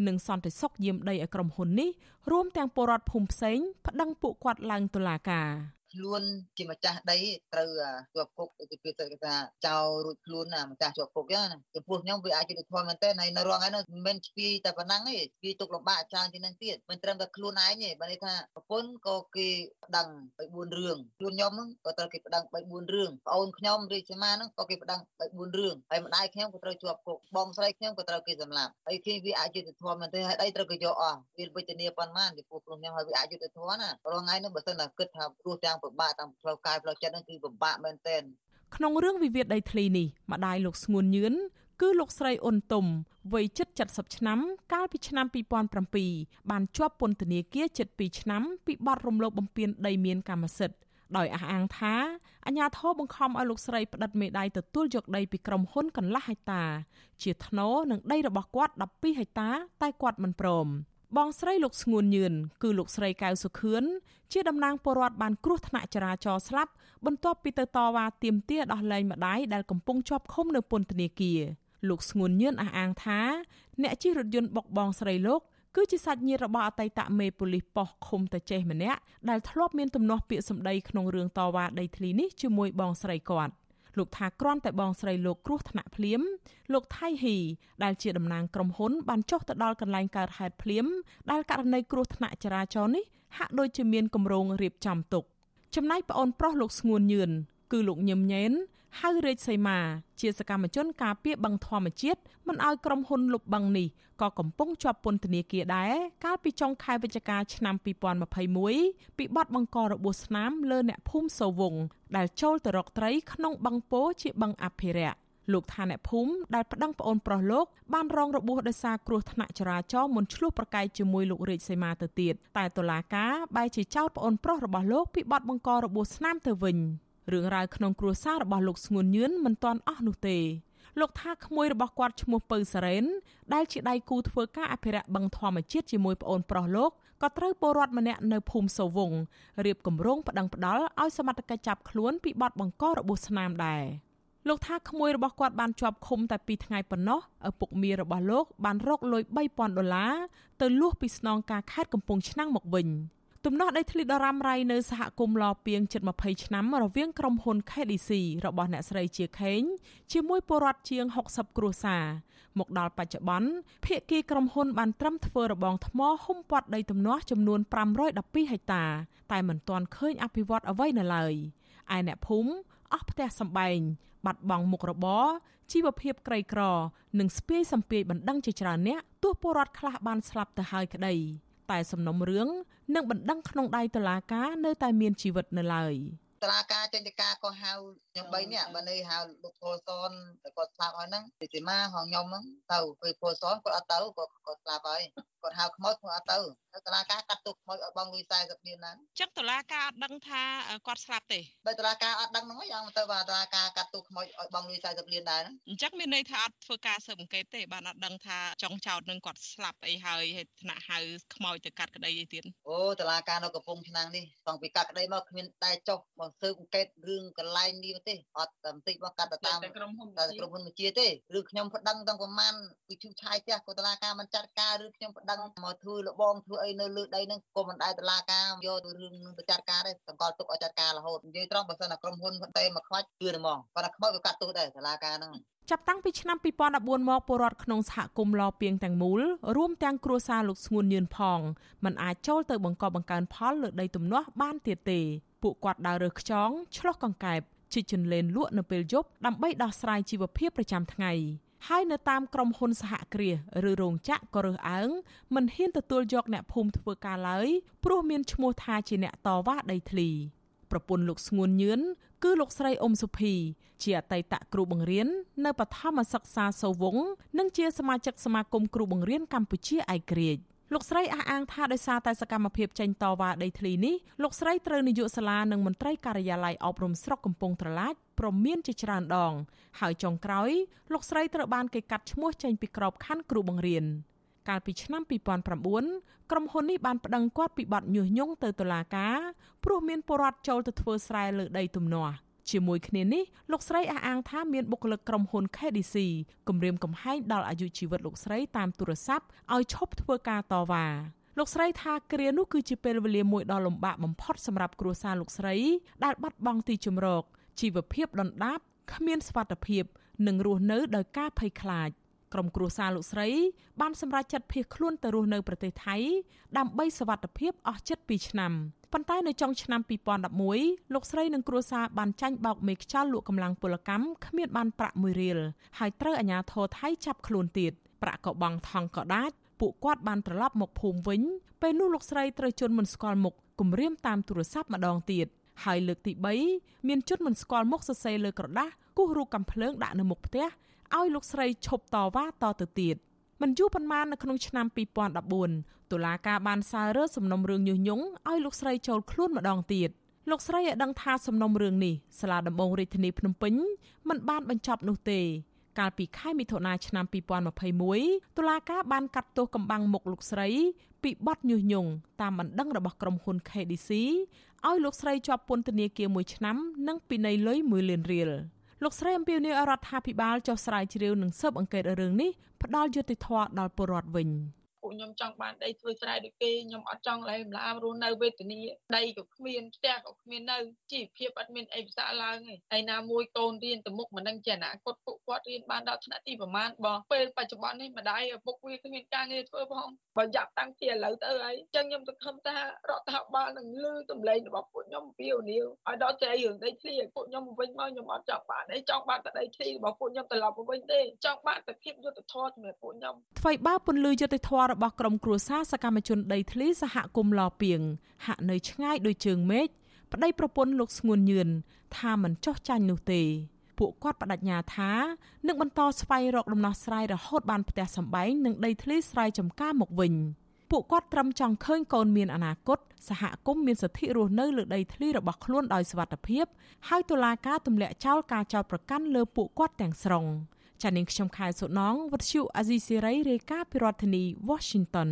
និងសន្តិសុខយាមដីឲ្យក្រុមហ៊ុននេះរួមទាំងពលរដ្ឋភូមិផ្សេងប្តឹងពួកគាត់ឡើងតុលាការ ខ្លួនជាម្ចាស់ដីត្រូវជាប់គុកទៅពីទៅគេថាចោលរួចខ្លួនណាម្ចាស់ជាប់គុកចឹងណាចំពោះខ្ញុំវាអាចយុត្តិធម៌មែនតើនៅរងឯនោះមិនមែនស្ពាយតែប៉ុណ្ណឹងទេស្ពាយទុកលំបាកច្រើនជាងនឹងទៀតមិនត្រឹមតែខ្លួនឯងទេបើន័យថាប្រពន្ធក៏គេប្តឹង3 4រឿងខ្លួនខ្ញុំហ្នឹងក៏ត្រូវគេប្តឹង3 4រឿងប្អូនខ្ញុំរាជសីមាហ្នឹងក៏គេប្តឹង3 4រឿងហើយម្ដាយខ្ញុំក៏ត្រូវជាប់គុកបងស្រីខ្ញុំក៏ត្រូវគេសម្លាប់ហើយគេវាអាចយុត្តិធម៌មែនទេហើយដីត្រូវគេយកអស់វាវិជ្ជនីប៉ុន្មានពីពួកខ្ញុំហើយវាអាចយុត្តិធម៌ណារងថ្ងៃនោះបើសិនតែគិតថាព្រោះទាំងពិបាកតាមផ្លូវកាយផ្លូវចិត្តហ្នឹងគឺពិបាកមែនទែនក្នុងរឿងវិវាទដីធ្លីនេះម្ដាយលោកស្ងួនញឿនគឺលោកស្រីអ៊ុនទុំវ័យជិត70ឆ្នាំ កាលពីឆ្នាំ2007បានជាប់ពន្ធនាគារជិត2ឆ្នាំពីបទរំលោភបំពានដីមានកម្មសិទ្ធិដោយអះអាងថាអាញាធរបង្ខំឲ្យលោកស្រីផ្តិតមេដាយទទួលយកដីពីក្រុមហ៊ុនកន្លះហិកតា ជាថ្នូរនឹងដីរបស់គាត់12ហិកតា តែគាត់មិនព្រម បងស្រីលោកស្ងួនញឿនគឺលោកស្រីកៅសុខឿនជាតំណាងពលរដ្ឋបានគ្រោះថ្នាក់ចរាចរណ៍ស្លាប់បន្ទាប់ពីទៅតវ៉ាទាមទារដោះលែងម្ដាយដែលកំពុងជាប់ឃុំនៅពន្ធនាគារលោកស្ងួនញឿនអះអាងថា អ្នកជិះរថយន្តបុកបងស្រីលោកគឺជាសាច់ញាតិរបស់អតីតមេប៉ូលីសប៉ុស្តិ៍ឃុំតាចេះម្នាក់ដែលធ្លាប់មានទំនាស់ពាក្យសម្ដីក្នុងរឿងតវ៉ាដីធ្លីនេះជាមួយបងស្រីគាត់ លោកថាគ្រាន់តែបងស្រីលោកគ្រោះថ្នាក់ភ្លាមលោកថៃហ៊ីដែលជាតំណាងក្រុមហ៊ុនបានចុះទៅដល់កន្លែងកើតហេតុភ្លាមដែលករណីគ្រោះថ្នាក់ចរាចរណ៍នេះហាក់ដូចជាមានគម្រោងរៀបចំទុកចំណែកប្អូនប្រុសលោកស្ងួនញឿន គឺលោកញឹមញែនហៅរាជសីមា ជាសកម្មជនការពារបឹងធម្មជាតិមិនឲ្យក្រុមហ៊ុនលុបបឹងនេះក៏កំពុងជាប់ពន្ធនាគារដែរកាលពីចុងខែវិច្ឆិកាឆ្នាំ2021ពីបទបង្ករបួសស្នាមលើអ្នកភូមិសូវងដែលចូលទៅរកត្រីក្នុងបឹងពោជាបឹងអភិរក្សលោកថាអ្នកភូមិដែលប្តឹងប្អូនប្រុសលោកបានរងរបួសដោយសារគ្រោះថ្នាក់ចរាចរណ៍មុនឆ្លោះប្រកែកជាមួយលោករាជសីមាទៅទៀតតែតុលាការបែរជាចោទប្អូនប្រុសរបស់លោកពីបទបង្ករបួសស្នាមទៅវិញ រឿងរ៉ាវក្នុងគ្រួសាររបស់លោកស្ងួនញឿនមិនទាន់អស់នោះទេលោកថាក្មួយរបស់គាត់ឈ្មោះពៅសារ៉េនដែលជាដៃគូធ្វើការអភិរក្សបឹងធម្មជាតិជាមួយប្អូនប្រុសលោកក៏ត្រូវពលរដ្ឋម្នាក់នៅភូមិសូវងរៀបគម្រោងប្តឹងផ្ដាល់ឲ្យសមត្ថកិច្ចចាប់ខ្លួនពីបទបង្ករបួសស្នាមដែរលោកថាក្មួយរបស់គាត់បានជាប់ឃុំតែ2ថ្ងៃប៉ុណ្ណោះឪពុកមីរបស់លោកបានរកលុយ3000ដុល្លារទៅលួសពីស្នងការខេត្តកំពង់ឆ្នាំងមកវិញ ទំនាស់ដីធ្លីដ៏រ៉ាំរ៉ៃនៅសហគមន៍ឡពីងជិត20ឆ្នាំរវាងក្រុមហ៊ុន KDC របស់អ្នកស្រីជាខេងជាមួយពលរដ្ឋជាង60គ្រួសារមកដល់បច្ចុប្បន្នភាគីក្រុមហ៊ុនបានត្រឹមធ្វើរបងថ្មហុំព័ទ្ធដីទំនាស់ចំនួន512ហិកតាតែមិនទាន់ឃើញអភិវឌ្ឍអ្វីនៅឡើយឯអ្នកភូមិអស់ផ្ទះសម្បែងបាត់បង់មុខរបរជីវភាពក្រីក្រ និងស្ពាយសំពាយបណ្ដឹងជាច្រើនអ្នកទោះពលរដ្ឋខ្លះបានស្លាប់ទៅហើយក្តី តែសំណុំរឿងនិងបណ្ដឹងក្នុងដៃតុលាការនៅតែមានជីវិតនៅឡើយ។ តឡាការចេញទៅការក៏ហៅខ្ញុំ3នាក់បើនេះហៅលោកពលសនតែគាត់ស្លាប់ហើយហ្នឹងទីទីម៉ាហងខ្ញុំហ្នឹងទៅពេលពលសនគាត់អត់ទៅគាត់គាត់ស្លាប់ហើយគាត់ហៅខ្មោចគាត់អត់ទៅទៅតឡាការកាត់ទុកខ្មោចឲ្យបងលុយ40លានហ្នឹងចឹងតឡាការអត់ដឹងថាគាត់ស្លាប់ទេបើតឡាការអត់ដឹងហ្នឹងយ៉ាងទៅបាទតឡាការកាត់ទុកខ្មោចឲ្យបងលុយ40លានដែរហ្នឹងអញ្ចឹងមានន័យថាអត់ធ្វើការស៊ើបអង្កេតទេបានអត់ដឹងថាចុងចោតនឹងគាត់ស្លាប់អីហើយថ្នាក់ហៅខ្មោចទៅកាត់ក្តីអីទៀតអូតឡាការនៅកំពង់ឆ្នាំងនេះតាំងពីកាត់ក្តីមកគ្មានតែចុះមកស៊ើបអង្កេតរឿងកន្លែងនេះទេអត់តែបន្តិចមកកាត់ទៅតាមតែក្រុមហ៊ុនតែក្រុមហ៊ុនវិជាទេឬខ្ញុំប្តឹងទាំងប្រមាណគឺជូឆាយផ្ទះក៏តឡាការមិនចាត់ការឬខ្ញុំប្តឹងមកធ្វើលបងធ្វើអីនៅលើដីហ្នឹងក៏មិនដែរតឡាការយកទៅរឿងនឹងទៅចាត់ការដែរសង្កល់ទុកឲ្យចាត់ការរហូតនិយាយត្រង់បើសិនតែក្រុមហ៊ុនតែមកខ្វាច់គឺហ្មងគាត់ថាខ្មោចវាកាត់ទោសដែរតឡាការហ្នឹង ចាប់តាំងពីឆ្នាំ2014មកពលរដ្ឋក្នុងសហគមន៍លពីងទាំងមូលរួមទាំងគ្រួសារលោកស្ងួនញឿនផងមិនអាចចូលទៅបង្កបង្កើនផលលើដីទំនាស់បានទៀតទេ ពួកគាត់ដើររើសខ្យងឆ្លោះកង្កែបជិះជន្លេនលក់នៅពេលយប់ដើម្បីដោះស្រាយជីវភាពប្រចាំថ្ងៃហើយនៅតាមក្រុមហ៊ុនសហគ្រាសឬរោងចក្រក៏រើសអើងមិនហ៊ានទទួលយកអ្នកភូមិធ្វើការឡើយព្រោះមានឈ្មោះថាជាអ្នកតវ៉ាដីធ្លី ប្រពន្ធលោកស្ងួនញឿនគឺលោកស្រីអ៊ុំសុភី ជាអតីតគ្រូបង្រៀននៅបឋមសិក្សាសូវងនិងជាសមាជិកសមាគមគ្រូបង្រៀនកម្ពុជាឯករាជ្យលោកស្រីអះអាងថាដោយសារតែសកម្មភាពចេញតវ៉ាដីធ្លីនេះលោកស្រីត្រូវនាយកសាលានិងមន្ត្រីការិយាល័យអប់រំស្រុកកំពង់ត្រឡាចព្រមានជាច្រើនដង ហើយចុងក្រោយលោកស្រីត្រូវបានគេកាត់ឈ្មោះចេញពីក្របខ័ណ្ឌគ្រូបង្រៀន កាលពីឆ្នាំ2009ក្រុមហ៊ុននេះបានប្តឹងគាត់ពីបទញុះញង់ទៅតុលាការព្រោះមានពលរដ្ឋចូលទៅធ្វើស្រែលើដីទំនាស់ជាមួយគ្នានេះលោកស្រីអះអាងថាមានបុគ្គលិកក្រុមហ៊ុន KDC គម្រាមកំហែងដល់អាយុជីវិតលោកស្រីតាមទូរស័ព្ទឲ្យឈប់ធ្វើការតវ៉ាលោកស្រីថាគ្រានោះគឺជាពេលវេលាមួយដ៏លំបាកបំផុតសម្រាប់គ្រួសារលោកស្រី ដែលបាត់បង់ទីជម្រកជីវភាពដុនដាបគ្មានសុវត្ថិភាព និងរស់នៅដោយការភ័យខ្លាច ក្រុមគ្រួសារលោកស្រីបានសម្រេចចិត្តភៀសខ្លួនទៅរស់នៅប្រទេសថៃដើម្បីសុវត្ថិភាពអស់ជិត2ឆ្នាំប៉ុន្តែនៅចុងឆ្នាំ2011លោកស្រីនិងគ្រួសារបានចាញ់បោកមេខ្យល់លក់កម្លាំងពលកម្មគ្មានបានប្រាក់មួយរៀលហើយត្រូវអាជ្ញាធរថៃចាប់ខ្លួនទៀតប្រាក់ក៏បង់ថង់ក៏ដាច់ពួកគាត់បានត្រឡប់មកភូមិវិញពេលនោះលោកស្រីត្រូវជន់មិនស្គាល់មុខគំរាមតាមទូរស័ព្ទម្ដងទៀតហើយលើកទី3មានជនមិនស្គាល់មុខសរសេរលើក្រដាស់គូសរូបកំភ្លើងដាក់នៅមុខផ្ទះ ឲ្យលោកស្រីឈប់តវ៉ាតទៅទៀតមិនយូរប៉ុន្មាននៅក្នុងឆ្នាំ2014តុលាការបានសើរើសំណុំរឿងញុះញង់ឲ្យលោកស្រីចូលខ្លួនម្ដងទៀតលោកស្រីឲ្យដឹងថាសំណុំរឿងនេះសាលាដំបងរាជធានីភ្នំពេញមិនបានបញ្ចប់នោះទេកាលពីខែមិថុនាឆ្នាំ2021តុលាការបានកាត់ទោសកម្បាំងមុខលោកស្រីពីបទញុះញង់តាមបណ្ដឹងរបស់ក្រុមហ៊ុន KDC ឲ្យលោកស្រីជាប់ពន្ធនាគារ1ឆ្នាំ និងពិន័យលុយ1លានរៀល លោកស្រីអំពាវនាវរដ្ឋាភិបាលចុះស្រាវជ្រាវនិងស៊ើបអង្កេតរឿងនេះផ្ដល់យុត្តិធម៌ដល់ពលរដ្ឋវិញ។ ពួកខ្ញុំចង់បានដីធ្វើស្រែដូចគេខ្ញុំអត់ចង់ឡើយម្លាមរស់នៅវេទនាដីក៏គ្មានផ្ទះក៏គ្មាននៅជីវភាពអត់មានអីផ្សាឡើងទេហើយណាមួយកូនរៀនទៅមុខមិនដឹងជាអនាគតពួកគាត់រៀនបានដល់ថ្នាក់ទីប្រមាណបងពេលបច្ចុប្បន្ននេះម្ដាយឪពុកវាគ្មានការងារធ្វើផងបើយ៉ាប់តាំងពីឥឡូវទៅហើយអញ្ចឹងខ្ញុំសង្ឃឹមថារដ្ឋាភិបាលនឹងលឺសម្លេងរបស់ពួកខ្ញុំពីអូនីវឲ្យដល់ចៃរឿងដីធ្លីឲ្យពួកខ្ញុំវិញមកខ្ញុំអត់ចង់បានអីចង់បានតែដីធ្លីរបស់ពួកខ្ញុំត្រឡប់មកវិញទេចង់បានតែភាពយុត្តិធម៌សម្រាប់ពួកខ្ញុំថ្មីបើពន្លឺយុត្តិធម៌របស់ក្រុមគ្រួសារសកម្មជនដីធ្លីសហគមន៍ឡពីងហាក់នៅឆ្ងាយដោយជើងមេឃប្តីប្រពន្ធលោកស្ងួនញឿនថាមិនចោះចាញ់នោះទេពួកគាត់បដិញ្ញាថានឹងបន្តស្វែងរកដំណោះស្រាយរហូតបានផ្ទះសម្បែងនិងដីធ្លីស្រែចម្ការមកវិញពួកគាត់ត្រឹមចង់ឃើញកូនមានអនាគតសហគមន៍មានសិទ្ធិរស់នៅលើដីធ្លីរបស់ខ្លួនដោយសុវត្ថិភាពហើយតុលាការទម្លាក់ចោលការចោទប្រកាន់លើពួកគាត់ទាំងស្រុង។ ចានាងខ្ញុំខែសុណងវັດឈូអាស៊ីសេរីរាយការណ៍ពីរដ្ឋធានី Washington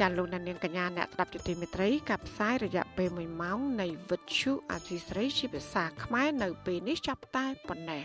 ចចាលោកនាងកញ្ញាអ្នកស្ដាប់ជទីមេត្រីកັບផ្សាយរយៈពេល1ម៉ោងនៃវិទ្យុអាស៊ីស្រីជាភាសាខ្មែរនៅពេលនេះចាប់តែប៉ុណ្ណេះ